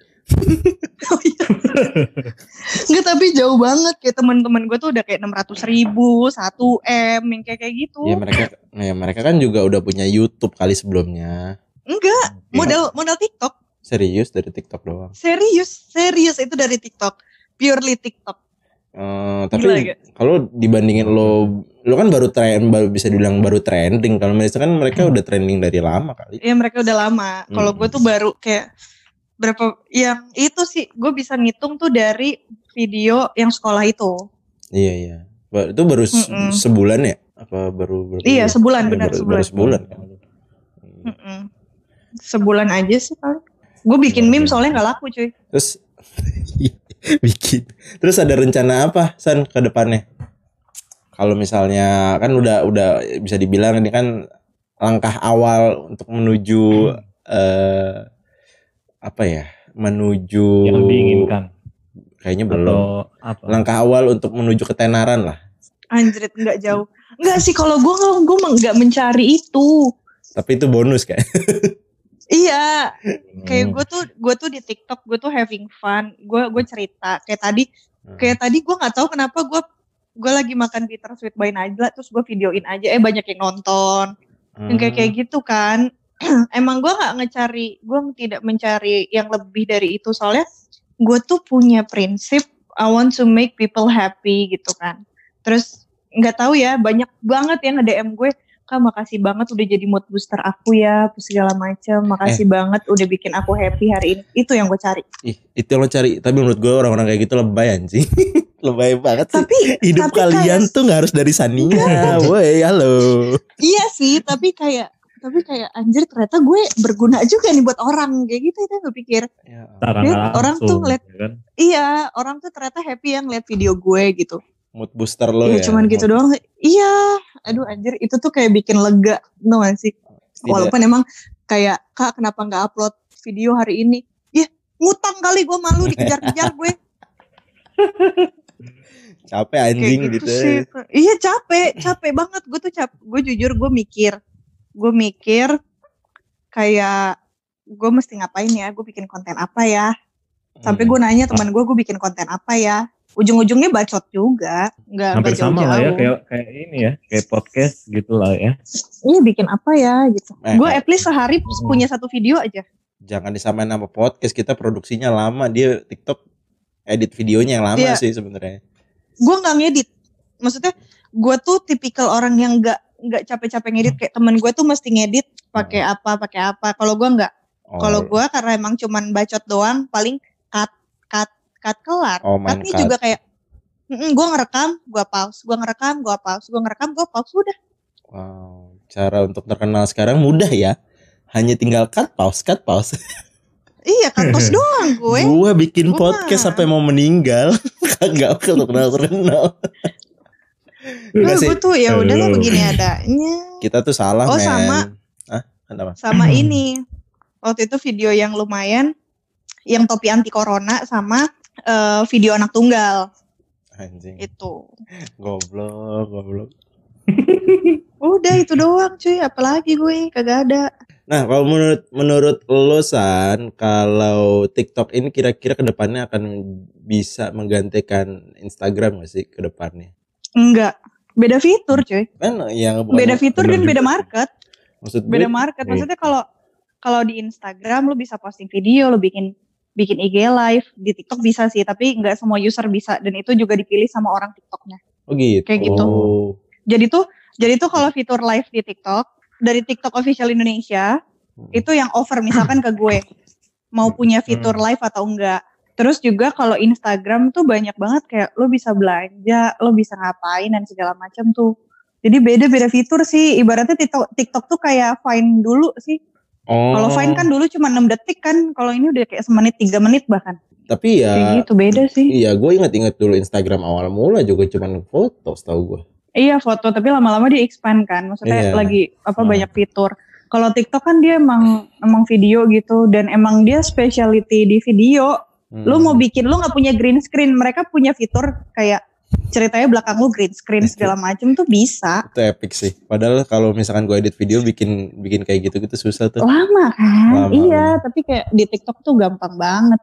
Enggak tapi jauh banget. Kayak teman-teman gue tuh udah kayak 600 ribu 1 m yang kayak kayak gitu. Ya mereka, ya mereka kan juga udah punya YouTube kali sebelumnya. enggak modal modal TikTok. Serius? Dari TikTok doang. serius serius. Itu dari TikTok. Purely TikTok. Eh, Gila tapi kalau dibandingin lo, lo kan baru tren, baru bisa dibilang baru trending. Kalau mereka kan mereka udah trending dari lama kali. ya mereka udah lama. Kalau gue tuh baru kayak berapa yang itu sih gue bisa ngitung tuh dari video yang sekolah itu Iya iya. Itu baru se- Mm-mm. sebulan ya? Apa baru berapa iya bulan? sebulan Iya, benar baru, sebulan baru sebulan. kan? Mm-mm. sebulan aja sih paling gue bikin meme soalnya nggak laku cuy Terus (laughs) bikin. Terus ada rencana apa San ke depannya? Kalau misalnya kan udah udah bisa dibilang ini kan langkah awal untuk menuju eh apa ya? Menuju Yang diinginkan. Kayaknya belum. Atau apa? Langkah awal untuk menuju ketenaran lah. anjrit nggak jauh nggak sih kalau gue gue nggak mencari itu Tapi itu bonus kan. (laughs) iya kayak Hmm. gue tuh gue tuh di TikTok gue tuh having fun gue gue cerita kayak tadi Hmm. kayak tadi gue nggak tahu kenapa gue gue lagi makan bitter sweet by Najla terus gue videoin aja eh banyak yang nonton yang kayak kayak gitu kan (clears throat) emang gue nggak ngecari gue tidak mencari yang lebih dari itu soalnya gue tuh punya prinsip I want to make people happy gitu kan terus nggak tahu ya banyak banget yang nge-DM gue kak makasih banget udah jadi mood booster aku ya segala macam makasih Eh. banget udah bikin aku happy hari ini itu yang gue cari Ih, itu yang lo cari. Tapi menurut gue orang-orang kayak gitu lebay anjing. (laughs) lebay banget sih. tapi Hidup tapi kalian kayak- tuh gak harus dari Sania. Woi, halo. iya sih tapi kayak tapi kayak anjir ternyata gue berguna juga nih buat orang kayak gitu itu gue pikir Ya, orang tuh ngeliat- ya kan? iya orang tuh ternyata happy yang lihat video gue gitu mood booster lo Iya ya. cuman gitu doang. Iya, aduh anjir itu tuh kayak bikin lega, gak sih? Tidak. Walaupun emang kayak kak kenapa nggak upload video hari ini? Ya ngutang kali gue malu dikejar-kejar gue. (laughs) capek anjing Kayak gitu. sih. Iya capek, capek banget. Gue tuh cap, gue jujur gue mikir, gue mikir kayak gue mesti ngapain ya? Gue bikin konten apa ya? Sampai Hmm. gue nanya teman gue, gue bikin konten apa ya? Ujung-ujungnya bacot juga, nggak Hampir nggak sama lah ya kayak kayak ini ya, kayak podcast gitu lah ya. Iya bikin apa ya gitu. Eh, gue eh. at least sehari Hmm. punya satu video aja. jangan disamain sama podcast kita produksinya lama dia TikTok edit videonya yang lama Iya. sih sebenarnya Gue nggak ngedit. Maksudnya gue tuh tipikal orang yang nggak nggak capek-capek ngedit kayak temen gue tuh mesti ngedit pakai apa pakai apa. Kalau gue nggak. oh, Kalau gue karena emang cuman bacot doang, paling cut, cut, cut kelar. Oh, Cutnya cut. juga kayak, gue ngerekam, gue pause, gue ngerekam, gue pause, gue ngerekam, gue pause, udah. wow cara untuk terkenal sekarang mudah ya hanya tinggal cut pause cut pause (laughs) Iya, cut pause doang gue. gua bikin Gua podcast mah. sampai mau meninggal kagak terkenal terkenal Enggak sih gue tuh ya udahlah Aduh. begini adanya. kita tuh salah Oh, men sama. ah kenapa Sama ini, waktu itu video yang lumayan, yang topi anti corona sama eh, video anak tunggal anjing itu. goblok goblok Udah itu doang cuy, apalagi gue kagak ada. Nah, kalau menurut menurut lo San, kalau TikTok ini kira-kira ke depannya akan bisa menggantikan Instagram gak sih ke depannya? Enggak, beda fitur cuy. Kan yang Beda fitur dan juga beda market. maksud gue, beda market Iya. maksudnya kalau kalau di Instagram lu bisa posting video lu bikin bikin IG live di TikTok bisa sih tapi nggak semua user bisa dan itu juga dipilih sama orang TikToknya oh gitu. kayak gitu. Oh. jadi tuh jadi tuh kalau fitur live di TikTok dari TikTok official Indonesia Hmm. itu yang over misalkan ke gue mau punya fitur Hmm. live atau enggak terus juga kalau Instagram tuh banyak banget kayak lo bisa belanja lo bisa ngapain dan segala macam tuh jadi beda-beda fitur sih ibaratnya TikTok, TikTok tuh kayak Vine dulu sih Oh. Kalau Vine kan dulu cuma 6 detik kan, kalau ini udah kayak semenit 3 menit bahkan. tapi Kayak ya gitu beda sih. iya gue inget-inget dulu Instagram awal mula juga cuman foto setahu gue. Iya foto tapi lama-lama dia expand kan, maksudnya Iya. lagi apa Hmm. banyak fitur. Kalau TikTok kan dia emang emang video gitu dan emang dia specialty di video. Hmm. Lu mau bikin lu nggak punya green screen, mereka punya fitur kayak ceritanya belakang lu green screen segala macem tuh bisa. itu epic sih. Padahal kalau misalkan gue edit video bikin bikin kayak gitu-gitu susah tuh. Lama kan? Lama, iya, tapi kayak di TikTok tuh gampang banget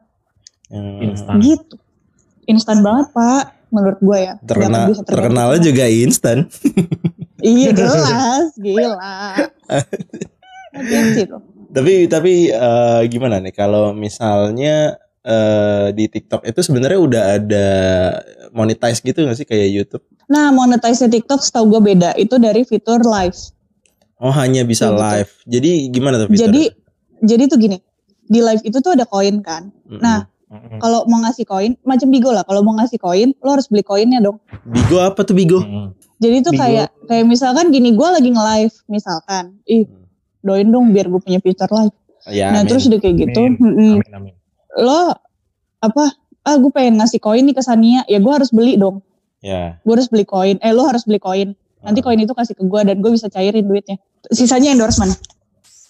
Hmm. Instan. gitu. Instan banget, Pak. Menurut gue ya. Terkenal terkenalnya juga instan. (laughs) Iya (laughs) jelas, gila. (laughs) Tapi tapi eh, gimana nih kalau misalnya eh, di TikTok itu sebenarnya udah ada monetize gitu nggak sih kayak YouTube? Nah, monetize TikTok setahu gue beda. Itu dari fitur live. Oh hanya bisa gitu. live. Jadi gimana tuh fiturnya? Jadi jadi tuh gini. Di live itu tuh ada koin kan. Mm-mm. nah, Mm-mm. Kalau mau ngasih koin, macam Bigo lah. Kalau mau ngasih koin, lo harus beli koinnya dong. Bigo apa tuh Bigo? Mm-mm. Jadi tuh Bigo. kayak kayak misalkan gini, gue lagi nge-live misalkan. Ih, doain dong biar gue punya fitur live. Ya, nah, amin. terus udah kayak gitu. Amin. Amin amin. Lo apa? Ah, gue pengen ngasih koin nih ke Sania. Ya gue harus beli dong. ya. Gue harus beli koin. Eh, lo harus beli koin. Nanti Ah. koin itu kasih ke gue dan gue bisa cairin duitnya. Sisanya endorsement.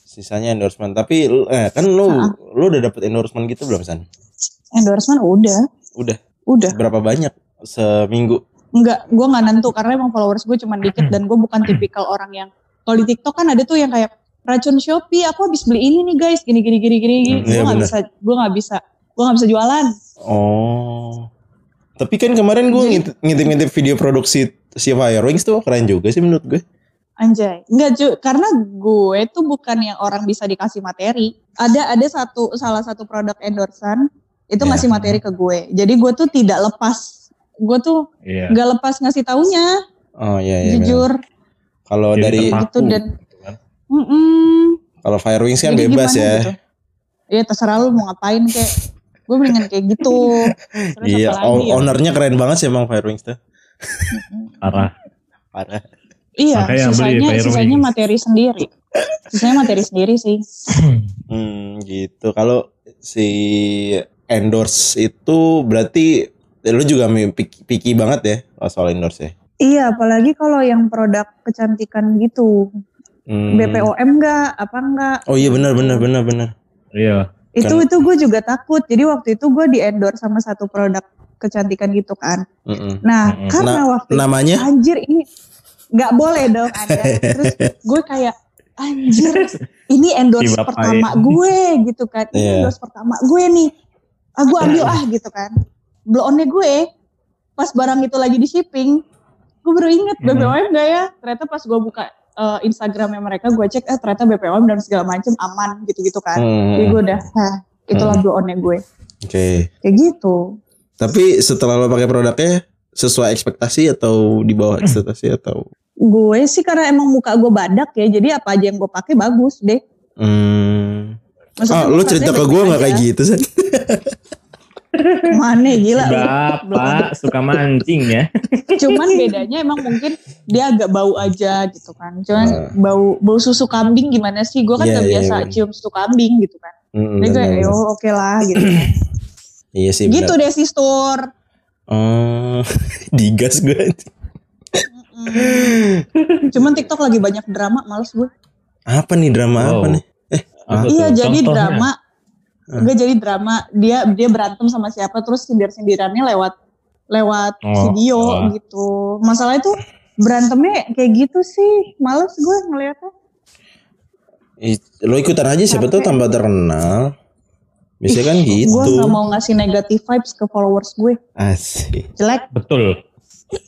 Sisanya endorsement. Tapi eh, kan lu Ah. lu udah dapet endorsement gitu belum San? Endorsement udah, Udah. udah. Berapa banyak seminggu? Enggak, gue nggak nentu karena emang followers gue cuma dikit dan gue bukan tipikal orang yang kalau di TikTok kan ada tuh yang kayak racun Shopee, aku habis beli ini nih guys, gini gini gini gini. Hmm, gue iya nggak bener. bisa, gue nggak bisa, gue nggak bisa jualan. Oh. Tapi kan kemarin gue ngintip-ngintip video produksi si Firewings tuh keren juga sih menurut gue. Anjay, enggak cu, karena gue tuh bukan yang orang bisa dikasih materi. Ada ada satu salah satu produk endorsan itu Ya. ngasih materi ke gue. Jadi gue tuh tidak lepas, gue tuh Iya. nggak lepas ngasih taunya, Oh iya iya. benar. jujur. Kalau dari terpaku itu dan- kan. Mm-mm. kalau Firewings kan Jadi bebas ya. gitu? Iya terserah lu mau ngapain kek. Gue mendingan kayak gitu. (laughs) Terus Iya, lagi ya? ownernya keren banget sih emang Firewings tuh. Parah. Parah. Iya, Makanya sisanya sisanya materi sendiri. Sisanya materi sendiri sih. (clears throat) Hmm, gitu. Kalau si endorse itu berarti lu juga picky, picky banget ya kalau soal endorse ya. Iya, apalagi kalau yang produk kecantikan gitu. Hmm. BPOM enggak, apa enggak? Oh iya benar benar benar benar. Iya. Itu Kan- itu gue juga takut. Jadi waktu itu gue di endorse sama satu produk kecantikan gitu kan. Mm-mm. Nah, Mm-mm. karena waktu itu, Namanya? anjir ini nggak boleh dong ada. Terus (laughs) gue kayak anjir ini endorse Dibapain. pertama gue gitu kan. Ini Iya. endorse pertama gue nih. Ah gue ambil (laughs) ah gitu kan. Blow onnya gue pas barang itu lagi di shipping, gue baru inget. BPOM gak ya? Ternyata pas gue buka eh, Instagramnya mereka, gue cek eh ternyata BPOM dan segala macem aman gitu-gitu kan. Hmm, Jadi gue udah, itulah Hmm. blow onnya gue. Oke. Kayak gitu. Tapi setelah lo pakai produknya sesuai ekspektasi atau di bawah ekspektasi atau Gue sih karena emang muka gue badak ya, jadi apa aja yang gue pakai bagus deh. hmm. Maksudnya Ah, lo cerita ke gue nggak kayak gitu sih? (laughs) Mana gila. lu. Bapak suka mancing ya. (laughs) Cuman bedanya emang mungkin dia agak bau aja gitu kan. Cuman Ah. bau bau susu kambing gimana sih? Gue kan Iya, gak iya, biasa iya. cium susu kambing gitu kan. Mm, Jadi gue yo oke lah gitu. kan. (clears throat) Iya sih. gitu benar. deh si Stur. Oh, (laughs) digas gue. Cuman TikTok lagi banyak drama, males gue. Apa nih drama Wow. apa nih? Apa Iya tuh? jadi Contohnya? drama. Ah. Gue jadi drama. Dia dia berantem sama siapa terus sindir sindirannya lewat lewat Oh, video wah. gitu. Masalah itu berantemnya kayak gitu sih. Males gue ngeliatnya. Lo ikutan aja siapa tuh tambah terkenal. Biasanya kan gitu. Gue gak mau ngasih negative vibes ke followers gue. Asik. Jelek, Betul.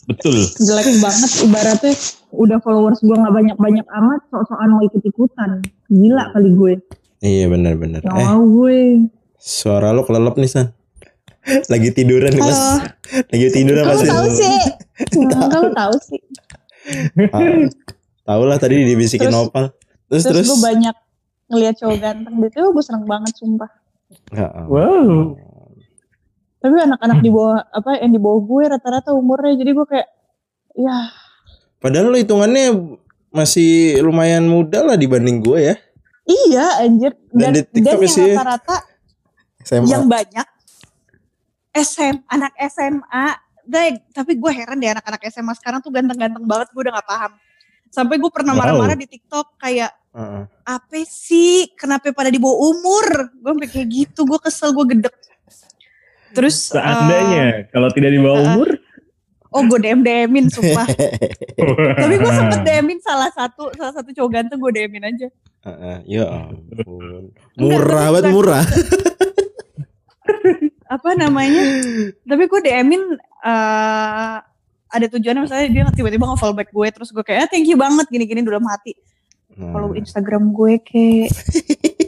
Betul. jelek banget. Ibaratnya udah followers gue gak banyak-banyak amat, sok-sokan mau ikut-ikutan. Gila kali gue. Iya benar-benar. Gak Eh, mau gue. suara lo kelelep nih San. (laughs) Lagi tiduran nih mas. Lagi tiduran Kamu pasti. tahu sih? Kamu tahu sih? Ah, Tahu lah tadi dibisikin Terus- Nopal. Terus Terus, terus. gue banyak ngeliat cowok ganteng gitu, gue seneng banget sumpah. Ya. Wow. Tapi anak-anak di bawah apa yang di bawah gue rata-rata umurnya, jadi gue kayak, ya Padahal lo hitungannya masih lumayan muda lah dibanding gue ya. Iya anjir. Dan Dan, di dan, TikTok yang sih- rata-rata SMA. yang banyak SM, anak SMA. Dai, tapi gue heran deh anak-anak SMA sekarang tuh ganteng-ganteng banget, gue udah gak paham. Sampai gue pernah Wow. marah-marah di TikTok kayak, Heeh. apa sih kenapa pada di bawah umur gue sampai kayak gitu gue kesel gue gedek terus Seandainya kalau tidak di bawah uh, umur. Oh gue dm dmin sumpah. (laughs) Tapi gue sempet dmin salah satu salah satu cowok ganteng gue dmin aja. Heeh. Ya ampun. Murah banget murah. (laughs) apa namanya? Tapi gue dmin eh ada tujuannya misalnya dia tiba-tiba nge-follow back gue terus gue kayak ah, thank you banget gini-gini dalam hati Nah, follow instagram gue kayak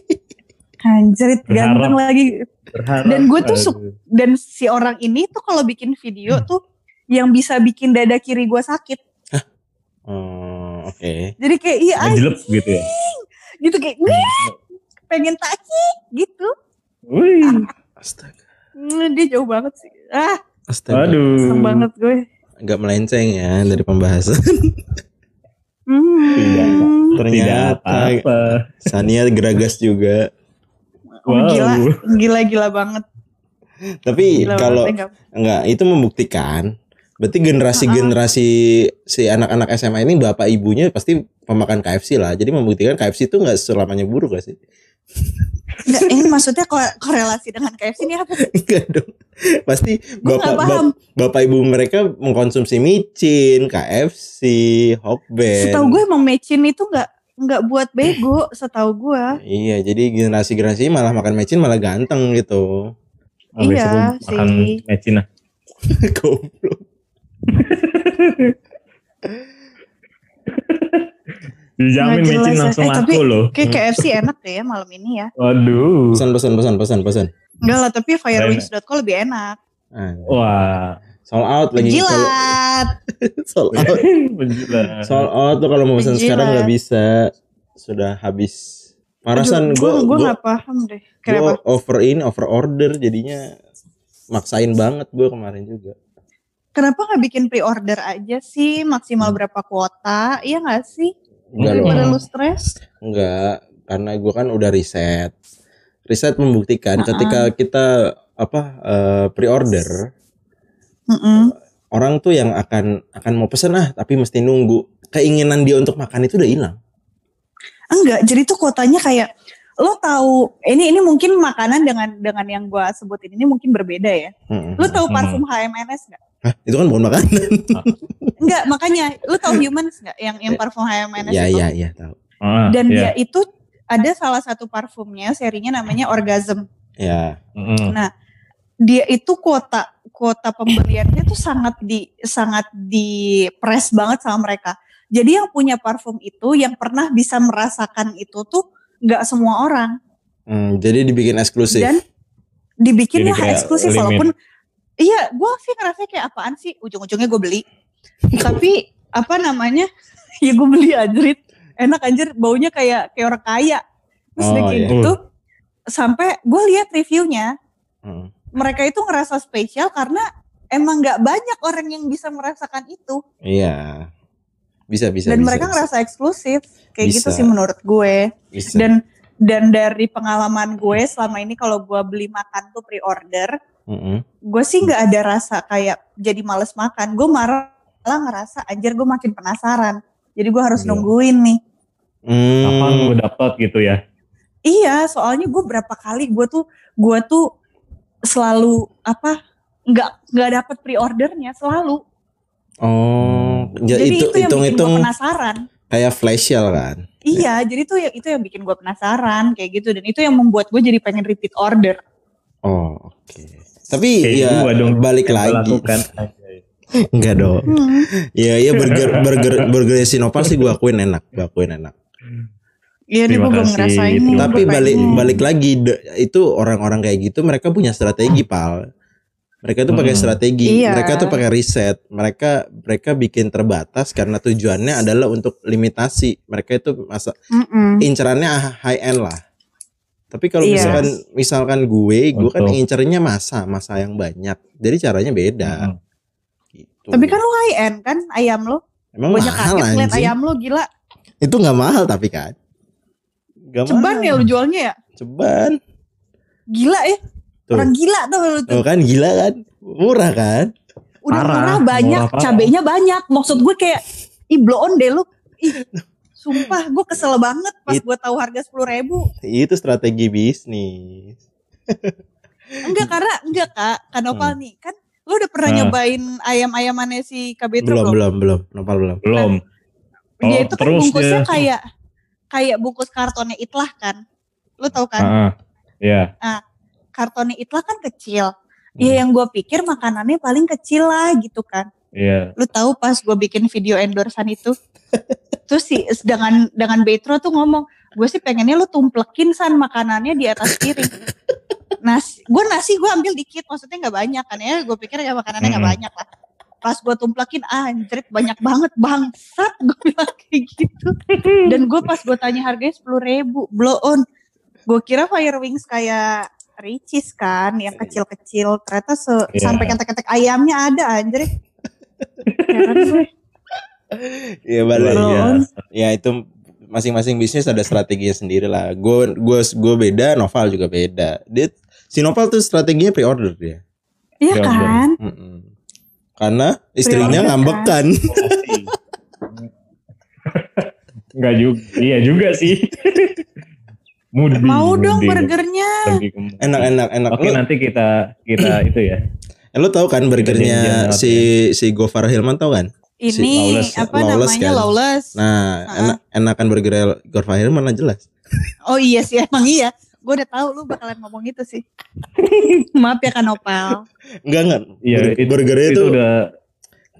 (laughs) anjir ganteng lagi. Berharap. Dan gue tuh su- dan si orang ini tuh kalau bikin video tuh yang bisa bikin dada kiri gue sakit. Oh, oke. Jadi kayak iya Ngejelep anjing. gitu ya. Gitu kayak "Wih, pengen taki gitu. Wih. Astaga. Hmm, dia jauh banget sih. Ah, Astaga. Aduh. seneng banget gue. Agak melenceng ya dari pembahasan. Hmm. Tidak. Tidak Ternyata apa-apa. Sania geragas juga. Oh, Wow. Gila, gila gila banget. Tapi kalau enggak itu membuktikan berarti generasi-generasi si anak-anak SMA ini bapak ibunya pasti pemakan KFC lah. Jadi membuktikan KFC itu enggak selamanya buruk gak sih? Enggak, ini maksudnya ko- korelasi dengan KFC ini apa? Enggak dong. Pasti Gue bapak gak paham. bap- bapak ibu mereka mengkonsumsi micin, KFC, Hokben. Setahu gue emang mecin itu nggak nggak buat bego, setahu gue. Iya, jadi generasi-generasi malah makan micin malah ganteng gitu. Oh, Iya makan sih. mecin lah. (laughs) Goblok. (laughs) Dijamin mecin jelas ya. langsung Eh, tapi laku loh. Kayak KFC enak deh ya malam ini ya. Waduh. Pesan pesan pesan pesan pesan. Enggak lah, tapi firewings.co lebih enak. Ah, Wah. sold out lagi kalau Jilat. (laughs) sold out. (laughs) Menjilat. Sold out tuh kalau mau pesan Menjilat. sekarang nggak bisa. Sudah habis. Parasan gue gue gue gue nggak paham deh. Kenapa? over in over order jadinya maksain banget gue kemarin juga. Kenapa nggak bikin pre-order aja sih maksimal berapa kuota? Iya nggak sih? Enggak loh. Hmm. lu stres. Enggak, karena gue kan udah riset. Riset membuktikan Uh-uh. ketika kita apa eh, pre-order, Mm-mm. orang tuh yang akan akan mau pesen ah tapi mesti nunggu. Keinginan dia untuk makan itu udah hilang. Enggak, jadi tuh kuotanya kayak lo tahu ini ini mungkin makanan dengan dengan yang gue sebutin ini mungkin berbeda ya. Mm-mm. Lo tahu Hmm. parfum HMNS nggak? Hah, itu kan bukan makanan. (laughs) Enggak, makanya lo tahu humans nggak yang yang parfum HMNS Iya itu? iya iya tahu. Ah, Dan iya. dia itu ada salah satu parfumnya serinya namanya Orgasm. Ya. Mm-mm. Dia itu kuota kuota pembeliannya tuh sangat di sangat di press banget sama mereka. Jadi yang punya parfum itu yang pernah bisa merasakan itu tuh nggak semua orang. Hmm, jadi dibikin eksklusif. dan dibikinnya Jadi kayak eksklusif limit. walaupun iya gue sih ngerasa kayak apaan sih ujung-ujungnya gue beli (laughs) tapi apa namanya (laughs) ya gue beli anjrit enak anjir baunya kayak kayak orang kaya terus Oh, kayak iya. gitu sampai gue lihat reviewnya Hmm. mereka itu ngerasa spesial karena emang nggak banyak orang yang bisa merasakan itu Iya. Bisa bisa dan bisa. mereka bisa. ngerasa eksklusif kayak gitu Bisa. sih menurut gue Bisa. dan dan dari pengalaman gue selama ini kalau gue beli makan tuh pre-order Mm-mm. gue sih nggak ada rasa kayak jadi males makan gue malah ngerasa anjir gue makin penasaran jadi gue harus Iya. nungguin nih Hmm. Kapan gue dapat gitu ya? iya soalnya gue berapa kali gue tuh gue tuh selalu apa nggak nggak dapet pre-ordernya selalu Oh, ya, jadi itu itu, yang bikin hitung-hitung gue penasaran kayak flash sale kan. iya jadi tuh yang itu yang bikin gue penasaran kayak gitu dan itu yang membuat gue jadi pengen repeat order Oh, oke. Tapi Kayak ya gua dong, balik lagi. (laughs) Enggak dong. Hmm. Iya, iya burger burger burger Sinopal sih gua akuin enak, gua akuin enak. Iya, gue belum ngerasain. Tapi balik balik lagi de- itu orang-orang kayak gitu mereka punya strategi, Pal. Mereka tuh pakai Hmm. strategi, Iya. mereka tuh pakai riset, mereka mereka bikin terbatas karena tujuannya adalah untuk limitasi. Mereka itu masa Mm-mm. incerannya high end lah. Tapi kalau Iya. misalkan misalkan gue, gue kan Betul. incernya masa, masa yang banyak. Jadi caranya beda. Mm-mm. Gitu. Tapi kan lo high end kan ayam lo. emang Banyak mahal kaget anjing. ayam lo gila. Itu nggak mahal tapi kan. Gak Ceban mahal. ya lo jualnya ya. Ceban. Gila ya. Tuh. Orang gila tuh tuh. Oh kan gila kan? Murah kan? Udah Parah, murah banyak, murah parah. cabenya banyak. Maksud gue kayak, ih blow on deh lu. Ih, sumpah gue kesel banget pas It- gue tahu harga sepuluh ribu. Itu strategi bisnis. (laughs) Enggak karena enggak kak, kanopal nih kan. Lu udah pernah Hmm. Nah. nyobain ayam-ayamannya si Kabetro belum, belum? belum, belum. Nopal belum. Belum. Dia Oh, itu kan bungkusnya dia- kayak kayak bungkus kartonnya itlah kan. Lu tahu kan? Ah, Iya. Kartonnya itlah kan kecil. Hmm. Ya yang gue pikir makanannya paling kecil lah gitu kan. Iya. lu tahu pas gue bikin video endorsean itu (laughs) terus sih dengan dengan Betro tuh ngomong gue sih pengennya lu tumplekin san makanannya di atas piring (laughs) nasi gue nasi gue ambil dikit maksudnya nggak banyak kan ya gue pikir ya makanannya nggak Mm-mm. banyak lah pas gue tumplekin anjrit banyak banget bangsat (laughs) gue bilang kayak gitu dan gue pas gue tanya harganya sepuluh ribu blow on gue kira fire wings kayak Ricis kan yang kecil-kecil ternyata se- Iya. sampai ketek-ketek ayamnya ada Heran gue. Iya balik. Biasa. Ya itu masing-masing bisnis ada strateginya sendiri lah. Gue gue gue beda, Noval juga beda. Dia si Noval tuh strateginya pre-order dia. Iya Ya, kan? Mm-mm. Karena istrinya kan? ngambek Enggak juga. Iya juga sih. (laughs) Mudi. Mau dong mudi. burgernya. Lebih ke- Enak enak enak. Oke Lu- nanti kita kita (clears throat) itu ya. Eh, lu tahu kan burgernya si si Gofar Hilman tahu kan? Ini Lawless ya? apa Lawless namanya kan? lawless. Nah, Ha-ha. enak enakan burger Gofar Hilman lah jelas. (laughs) Oh iya sih emang iya. Gue udah tahu lu bakalan ngomong itu sih. (laughs) Maaf ya Kanopal. Enggak enggak. Iya, Bur- itu- burgernya Itu itu, udah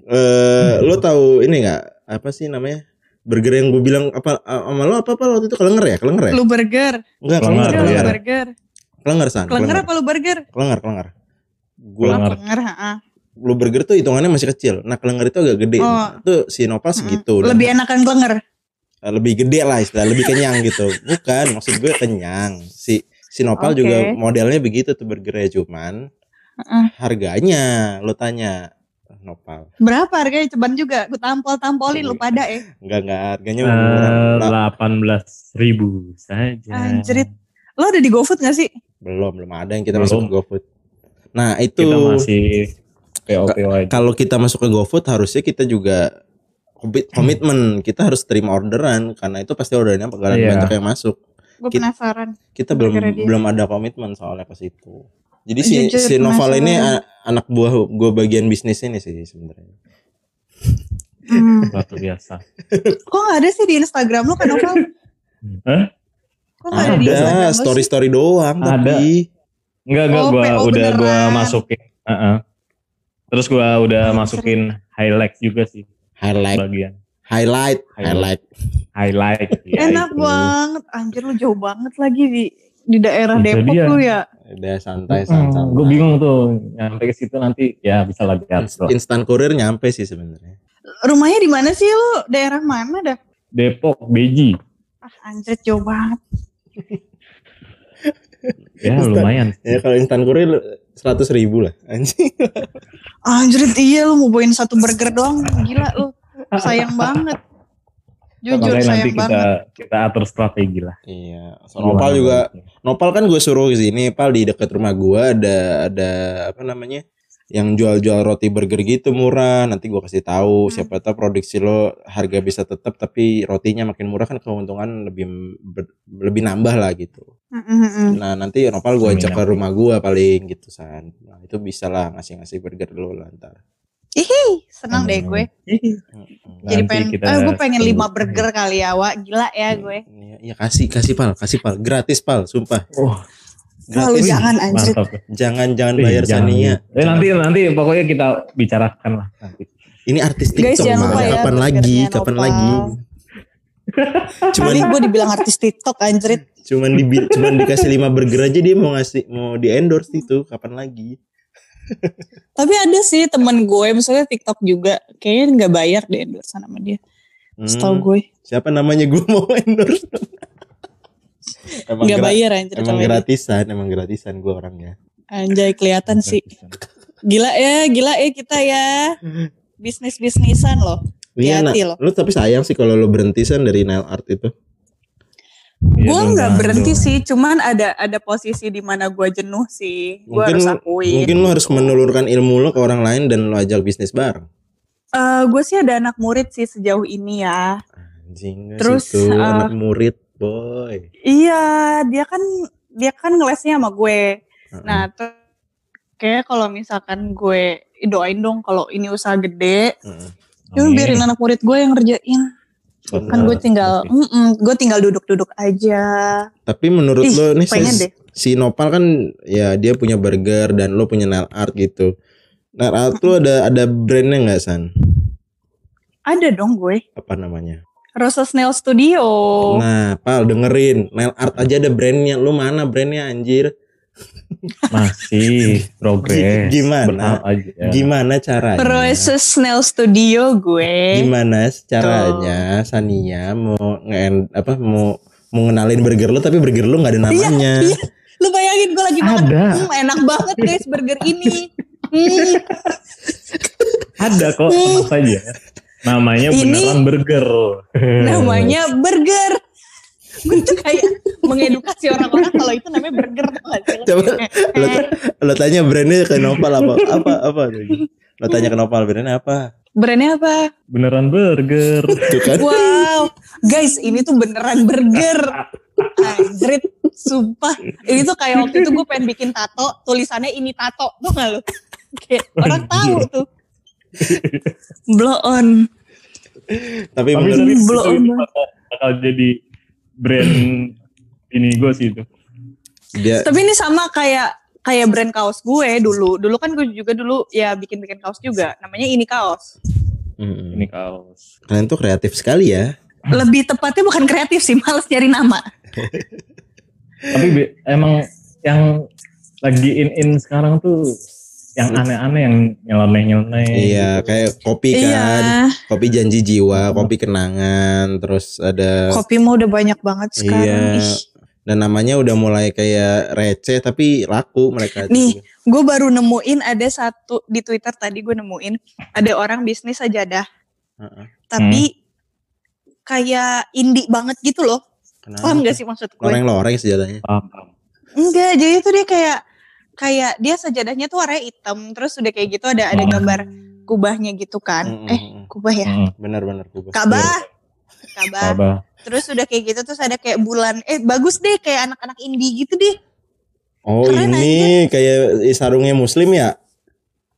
eh lu tahu ini enggak? Apa sih namanya? Burger yang gue bilang apa sama lo apa apa waktu itu kelenger ya? Kelenger ya? Lu burger. Enggak, Kelenger, kelenger, burger. Kelenger san. Kelenger apa lu burger? Kelenger, kelenger. Gua Kelenger. Heeh. lu burger tuh hitungannya masih kecil. Nah, kelenger itu agak gede. Oh. Itu si Nopal segitu. dan- Lebih enakan kelenger. Eh, lebih gede lah istilah, lebih kenyang gitu. (laughs) Bukan, maksud gue kenyang. Si si Nopal Oke. juga modelnya begitu tuh burgernya cuman Heeh. harganya lo tanya Nopal. Berapa harganya ceban juga? Gue tampol-tampolin lu pada eh. Enggak enggak harganya delapan belas ribu saja. Anjrit. Lo ada di GoFood gak sih? belum belum ada yang kita Belum. masuk ke GoFood. Nah, itu Kita masih aja. kalau kita masuk ke GoFood harusnya kita juga komit- (clears throat) komitmen kita harus terima orderan karena itu pasti orderannya bakalan Iya. banyak yang masuk. Gue Kita- penasaran. Kita belum belum ada komitmen soalnya ke situ. Jadi si Jujur, si Noval ini anak buah gue bagian bisnis ini sih sebenarnya. Hmm. Luar biasa. Kok gak ada sih di Instagram lu kan Novel? Hah? Kok gak ada, di Instagram Ada sih? story story doang Ada. tapi Enggak, enggak, Oh, gua PO udah gua beneran. masukin. Heeh. Terus gua udah Oh, masukin highlight juga sih highlight bagian highlight highlight. highlight. ya Enak itu. banget. Anjir lu jauh banget lagi di di daerah Itu Depok dia. lu ya. Udah santai Hmm, santai. gue bingung tuh nyampe ke situ nanti ya bisa lagi Inst- Instan kurir nyampe sih sebenarnya. Rumahnya di mana sih lu? Daerah mana dah? Depok Beji Ah anjir jauh banget. (laughs) ya Instan. lumayan Ya kalau instan kurir seratus ribu lah anjing. (laughs) Anjir iya lu mau bawain satu burger doang. Gila lu. Sayang banget. Jujur makanya nanti sayang kita banget. kita atur strategi lah Iya. So, Nopal juga Nopal kan gue suruh ke sini, Pal di dekat rumah gue ada ada apa namanya? yang jual-jual roti burger gitu murah. Nanti gue kasih tahu Hmm. siapa tahu produksi lo harga bisa tetap tapi rotinya makin murah kan keuntungan lebih ber- lebih nambah lah gitu. Mm, mm, mm. Nah, nanti Nopal gue ajak ke rumah gue paling gitu san. Nah, itu bisa lah ngasih-ngasih burger lo lah ntar. Ih, senang deh gue. Mm-mm. Jadi Nanti pengen, kita eh, gue pengen lima burger kali ya, Wak. Gila ya gue. Iya, iya, kasih kasih Pal, kasih Pal, gratis Pal, sumpah. oh Wah, lu Gratis. jangan anjir. mantap Jangan jangan bayar jangan Sania. eh nanti nanti pokoknya kita bicarakan lah nanti Ini artis Guys, TikTok jangan Mal. lupa ya kapan lagi? Kapan Nopal. lagi? (laughs) Cuman gue dibilang artis TikTok anjrit. cuman di cuman dikasih 5 burger aja dia mau ngasih mau di endorse itu kapan lagi? Tapi ada sih temen gue, misalnya TikTok juga. Kayaknya nggak bayar deh endorse sama dia. Hmm, Setahu gue. Siapa namanya gue mau endorse? (laughs) emang Nggak bayar anjir emang gratisan, emang gratisan gue orangnya. Anjay kelihatan sih. Gila ya, gila ya kita ya. Bisnis-bisnisan loh. Iya, nah, loh. lu tapi sayang sih kalau lu berhenti san dari nail art itu. Iya gue nggak berhenti dong. sih, cuman ada ada posisi di mana gue jenuh sih. Gue harus akuin. mungkin lu harus menelurkan ilmu lu ke orang lain dan lu ajak bisnis bareng. Eh, gue sih ada anak murid sih sejauh ini ya. Anjing Terus, itu uh, anak murid, boy. Iya, dia kan dia kan ngelesnya sama gue. Heeh. Nah, tuh kayak kalau misalkan gue doain dong kalau ini usaha gede, ya Amin. biarin anak murid gue yang ngerjain. Kan gue tinggal, mm-mm, gue tinggal duduk-duduk aja. Tapi menurut Ih, lo nih si, deh. si Nopal kan ya dia punya burger dan lo punya nail art gitu. Nail art tuh ada ada brandnya nggak San? Ada dong gue. Apa namanya? Rosa Snail Studio. Nah, Pal dengerin, nail art aja ada brandnya. Lu mana brandnya anjir? Masih progres Gi- gimana? Aja Gimana caranya? Rosa Snail Studio gue. Gimana caranya Sania mau nge apa mau mau ngenalin burger lo tapi burger lo nggak ada namanya. iya. Lu bayangin gue lagi makan, hmm, enak banget guys burger ini. Hmm, ada kok tenang saja namanya Ini- beneran burger namanya burger. Kayak mengedukasi orang-orang kalau itu namanya burger? Coba lo, lo tanya brandnya ke Nopal apa apa apa tuh? Lo tanya ke Nopal brandnya apa? Brandnya apa? beneran burger Tuh kan? Wow, guys ini tuh beneran burger. Anjrit, sumpah. Ini tuh kayak waktu itu gue pengen bikin tato, tulisannya ini tato, tuh gak lu? Kayak orang tahu tuh. Blow on. Tapi tapi menurut itu bakal, bakal jadi brand ini gue sih itu dia Tapi ini sama kayak kayak brand kaos gue dulu. Dulu kan gue juga dulu ya bikin-bikin kaos juga. Namanya ini kaos. Ini kaos kalian tuh kreatif sekali ya. Lebih tepatnya bukan kreatif sih, males nyari nama. tapi emang yang lagi in in sekarang tuh yang aneh-aneh yang nyeleneh-nyeleneh Iya, gitu. kayak kopi kan, kopi janji jiwa, kopi kenangan, terus ada Kopi mah udah banyak banget sekarang. Iya. Ih. dan namanya udah mulai kayak receh tapi laku mereka. Nih. Gue baru nemuin ada satu di Twitter tadi gue nemuin ada orang bisnis sajadah, Heeh. tapi kayak indie banget gitu loh. Kenapa? Paham gak sih maksud gue? Loreng-loreng sejatanya. paham, paham. Enggak, jadi tuh dia kayak kayak dia sajadahnya tuh warnanya hitam, terus udah kayak gitu ada ada Oh. gambar kubahnya gitu kan. Mm-mm. Eh, kubah ya? Mm. Benar-benar kubah. Ka'bah. Ka'bah. Ka'bah. Terus udah kayak gitu terus ada kayak bulan eh bagus deh kayak anak-anak indie gitu deh. Oh Keren ini kayak sarungnya muslim ya?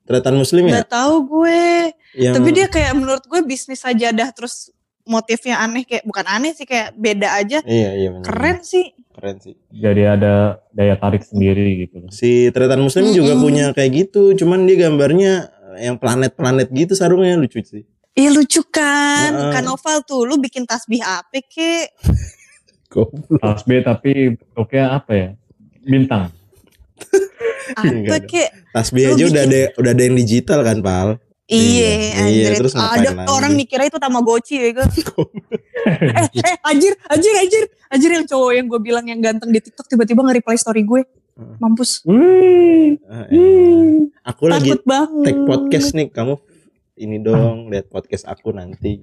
Tretan muslim ya? Gak tahu gue. Yang Tapi dia kayak menurut gue bisnis sajadah terus motifnya aneh kayak bukan aneh sih kayak beda aja. Iya iya benar. Keren sih. Keren sih. Jadi ada daya tarik sendiri gitu. Si Tretan muslim juga Mm-mm. punya kayak gitu, cuman dia gambarnya yang planet-planet gitu sarungnya lucu sih. Iya lucu kan. Heeh. Kan Novel tuh lu bikin tasbih apa kek? (laughs) Goblok. Tasbih tapi bentuknya apa ya? Bintang. Apa kek? Tasbih aja udah ada udah ada yang digital kan, Pal? Iya, Iya, anjir. terus ngapain ada lagi? orang mikirnya itu Tamagotchi ya gue. (laughs) eh, eh, anjir, anjir, anjir. Anjir yang cowok yang gue bilang yang ganteng di TikTok tiba-tiba nge-reply story gue. Hmm. Mampus. Eh. Wih. Aku lagi Takut banget. take podcast nih, kamu ini dong lihat podcast aku nanti.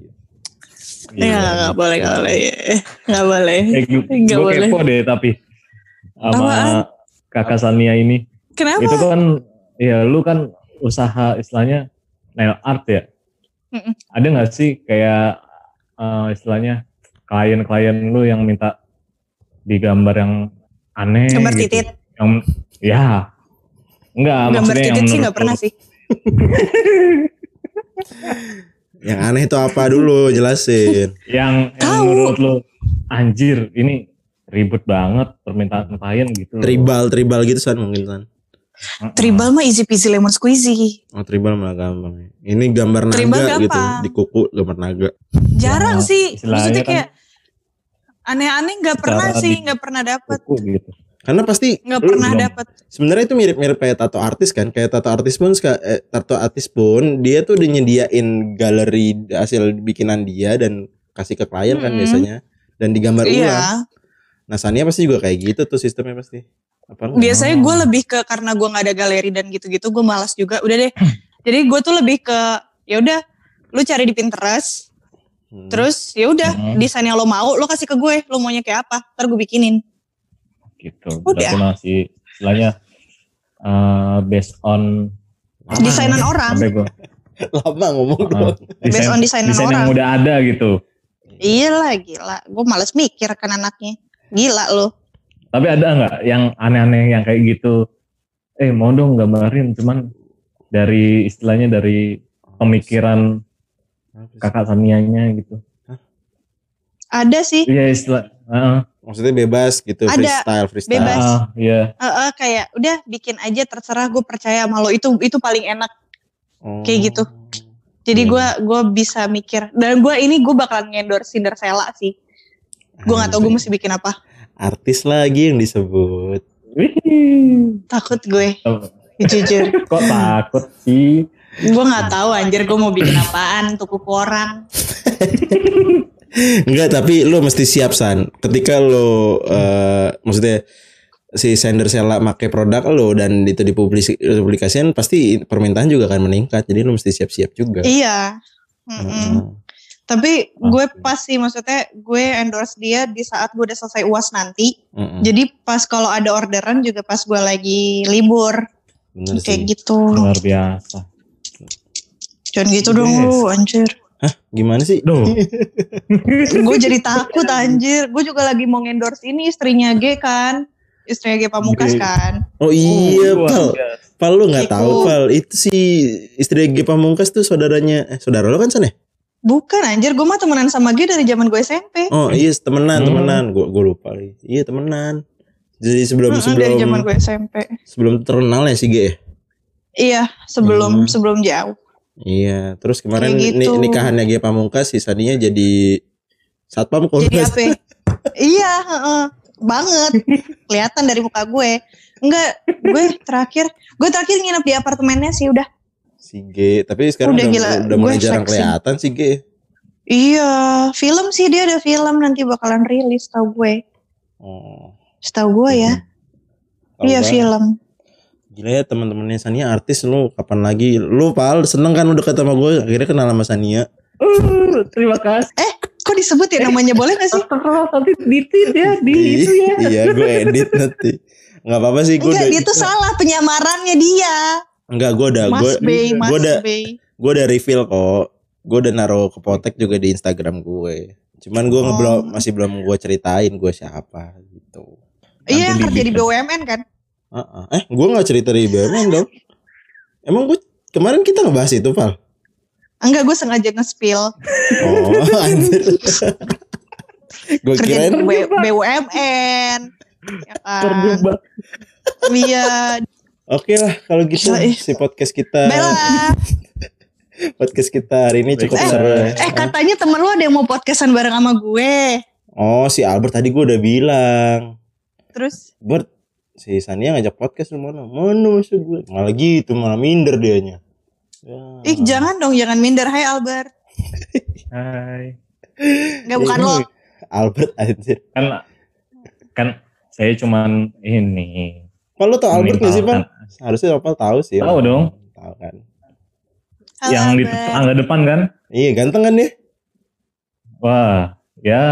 Ya, gak boleh, gak boleh. Gak boleh. Eh, gue Nggak gue (laughs) boleh. kepo deh tapi sama kakak Sania ini. Kenapa? Itu kan ya lu kan usaha istilahnya nail art ya. Mm-mm. Ada nggak sih kayak eh, istilahnya klien-klien lu yang minta digambar yang aneh Gambar gitu. titit. Yang ya enggak Gambar maksudnya yang titit sih menurut gak pernah sih. (laughs) Yang aneh itu apa dulu jelasin. Yang, yang menurut lu anjir ini ribet banget permintaan klien gitu. Tribal tribal gitu san mungkin san. Heeh. Tribal mah easy peasy lemon squeezy. Oh tribal malah gampang. Ini gambar naga Tribal gitu gampang. di kuku gambar naga. Jarang Ya, sih. Maksudnya kan kayak aneh-aneh gak secara pernah sih. di- Gak pernah dapet. Kuku gitu. Karena pasti Gak lu- pernah dapet. sebenarnya itu mirip-mirip kayak tato artis kan. Kayak tato artis pun eh, tato artis pun dia tuh udah nyediain galeri hasil bikinan dia dan kasih ke klien kan Mm-mm. biasanya dan digambar ulang. Iya. Nah Sania pasti juga kayak gitu tuh sistemnya pasti. Apa? Biasanya gue lebih ke karena gue nggak ada galeri dan gitu-gitu gue malas juga. Udah deh. Jadi gue tuh lebih ke ya udah lu cari di Pinterest. Hmm. Terus ya udah Hmm. desain yang lo mau lo kasih ke gue. Lo maunya kayak apa? Ntar gue bikinin. gitu. Udah. Berarti masih istilahnya eh, based on Desainan ya? orang. Gua, (laughs) lama ngomong uh, dong. Based on desainan desain yang orang. udah ada gitu. Iya lah gila. Gue males mikir kan anaknya. Gila lo. Tapi ada nggak yang aneh-aneh yang kayak gitu? Eh mau dong gambarin, cuman dari istilahnya dari pemikiran kakak Sanianya gitu. Ada sih. Iya istilah. heeh. Maksudnya bebas gitu, Ada. freestyle, freestyle. Bebas. Ah, Iya. Eh, eh, kayak udah bikin aja terserah gue percaya sama lo itu itu paling enak. Oh. Kayak gitu. Jadi gue gua bisa mikir dan gue ini gue bakalan ngendorse Cinderella sih. Gue nggak tahu gue mesti bikin apa. Artis lagi yang disebut. Wih. Takut gue Oh, jujur. (laughs) Kok takut sih? gue nggak tahu anjir gue mau bikin apaan untuk kuku orang. (laughs) Enggak, tapi lu mesti siap san. Ketika lu eh maksudnya si Sandersella make produk lo dan itu dipublikasikan pasti permintaan juga akan meningkat. Jadi lu mesti siap-siap juga. Iya. Mm-mm. Heeh. Tapi gue Pasti. pas sih maksudnya gue endorse dia di saat gue udah selesai uas nanti. Heeh. Jadi pas kalau ada orderan juga pas gue lagi libur Bener kayak sih. gitu. Luar biasa. Jangan gitu dong lu anjir. Gimana sih? Duh. (laughs) gue jadi takut anjir. Gue juga lagi mau endorse ini istrinya G kan. Istrinya G Pamungkas kan. Oh iya, luar Pal. Pal lu nggak Gitu. tahu, Pal. Itu si istri G Pamungkas tuh saudaranya eh saudara lo kan San ya? Bukan anjir, gue mah temenan sama G dari zaman gue SMP. Oh iya temenan Hmm. temenan gua gua lupa lagi. Iya temenan. Jadi sebelum Mm-mm, sebelum dari zaman gue SMP. sebelum terkenal ya si G ya? Iya, sebelum Hmm. sebelum jauh. Iya. Terus kemarin Kayak ni- gitu. nikahannya G Pamungkas sisanya jadi satpam kalau Jadi apa? iya, heeh. banget. Kelihatan dari muka gue. Enggak, gue terakhir, gue terakhir nginep di apartemennya sih udah. Si G. Tapi sekarang Udah udah, gila, udah mulai gue jarang kelihatan si G. Iya, film sih dia ada film nanti bakalan rilis tau gue. Oh. Setahu gue ya. Kalau Iya film. Gila ya teman-temannya Sania artis lu kapan lagi? Lu Pal seneng kan udah ketemu gue akhirnya kenal sama Sania. Uh, terima kasih. Kok disebut ya namanya boleh gak sih? Nanti ditit ya di itu ya. iya gue edit nanti. Nggak apa-apa sih gue Enggak, dia tuh salah penyamarannya dia. Enggak gue udah gue gue udah gue udah reveal kok. Gue udah naruh ke potek juga di Instagram gue. Cuman gue Oh. ngebelum masih belum gue ceritain gue siapa gitu. Iya, Nanti kerja di. BUMN kan? Heeh. Eh, gue nggak cerita di BUMN dong. Emang gue kemarin kita ngebahas itu, Val? Enggak, gue sengaja nge-spill Oh, (laughs) anjir. gue kerja kirain di BUMN. Ya kan? Terjebak. Iya. Oke lah kalau gitu ih. si podcast kita Bella. (laughs) podcast kita hari ini cukup Eh, seru ya. Eh katanya temen lu ada yang mau podcastan bareng sama gue. Oh si Albert tadi gue udah bilang Terus Bert si Sania ngajak podcast lu mana mana maksud gue malah gitu malah minder dianya ya. Ih jangan dong, jangan minder. Hai Albert. Hai. Enggak bukan lo. Albert anjir Kan kan saya cuman ini. Pak lu tau Albert gak sih Pak? Harusnya Opal tahu sih Tahu dong. Tahu kan Halo, Yang di tetangga depan kan? Iya ganteng kan dia Wah, ya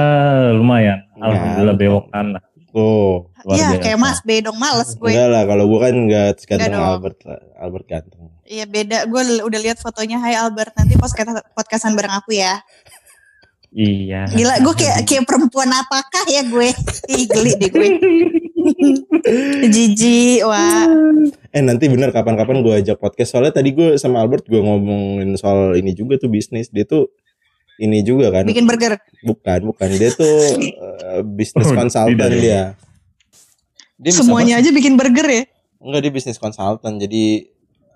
lumayan. Alhamdulillah Ganteng. bewokan lah. Oh Iya kayak Mas B dong, males gue. enggak lah kalau gue kan enggak ganteng. Albert Albert ganteng Iya beda. Gue udah lihat fotonya. Hai Albert, nanti podcast podcastan bareng aku ya. Iya. Gila, gue kayak kayak perempuan apakah ya gue? (laughs) Ih geli deh gue. (laughs) Jijik, wah. Eh nanti bener kapan-kapan gue ajak podcast soalnya tadi gue sama Albert gue ngomongin soal ini juga tuh bisnis dia tuh ini juga kan Bikin burger. bukan bukan dia tuh eh, bisnis Oh, konsultan tidak. dia dia bisa Semuanya aja bikin burger ya. enggak dia bisnis konsultan jadi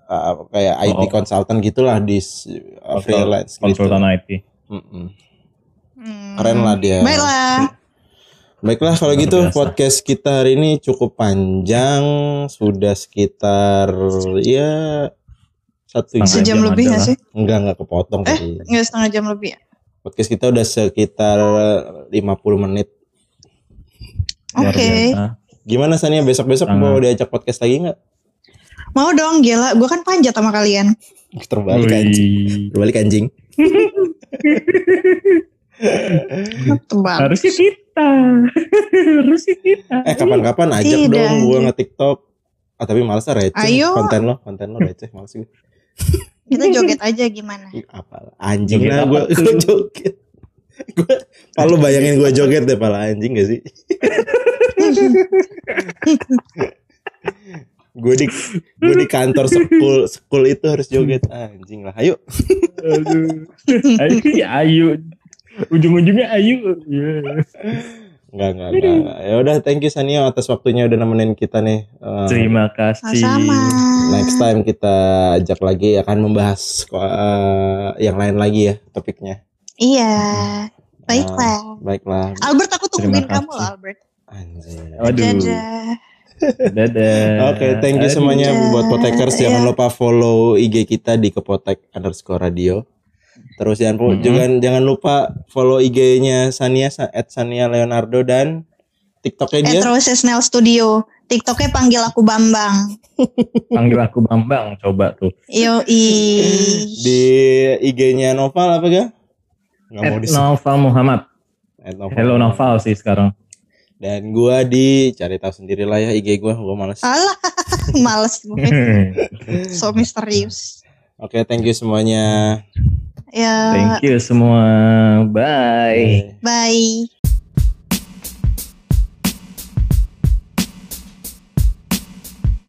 eh, kayak IT Oh. konsultan gitulah di eh, freelance gitu. Konsultan IT. Mm-mm. Hmm. keren lah dia Baiklah. Baiklah kalau Luar gitu biasa. podcast kita hari ini cukup panjang sudah sekitar ya satu jam. Sejam jam lebih aja gak lah. sih? Enggak enggak kepotong Eh, tadi. Nggak setengah jam lebih ya? Podcast kita udah sekitar 50 menit. Oke. biasa. Gimana Sania besok-besok mau diajak podcast lagi nggak? Mau dong, gila. Gue kan panjat sama kalian. Terbalik anjing. Wih. Terbalik anjing. (laughs) Tebal. Harusnya kita. (laughs) Harusnya kita. Eh kapan-kapan ajak Tidak, dong gua anjing. nge-TikTok. Ah tapi males ah, receh Ayo. konten lo, konten lo receh males gue. (laughs) Kita joget aja gimana? Apa anjing lah gua, tuh? gua (laughs) joget. Gua kalau bayangin gua joget deh pala anjing gak sih? gue di gue di kantor sekul sekul itu harus joget anjing lah ayo Aduh. Ayo, ayo. Ujung-ujungnya ayo. Ya. Enggak, enggak, enggak. enggak. Ya udah, thank you Sania atas waktunya udah nemenin kita nih. Eh, Terima kasih. Sama. next time kita ajak lagi akan membahas eh, yang lain lagi ya topiknya. Iya. Baiklah. Baiklah. Albert aku tungguin kamu loh Albert. Anjir. Waduh. Dadah. Dadah. Oke, thank you Aduh. semuanya Dadah. buat Potekers. Jangan Iya. lupa follow IG kita di kepotek underscore radio. Terus jangan pu- Mhm. jangan jangan lupa follow IG-nya Sania sa- at Sania Leonardo dan TikToknya dia. Etro Sesnel Studio. TikToknya panggil aku Bambang. (laughs) Panggil aku Bambang coba tuh. Yoi. Di IG-nya Noval apa ga? Nggak At. Noval Muhammad. At Noval. Hello Noval sih sekarang. Dan gua di cari tahu sendiri lah ya IG gua, gua males. Alah, (laughs) males gue. (laughs) So misterius. Oke, thank you semuanya. Ya, Thank you semua. Bye. Bye. bye.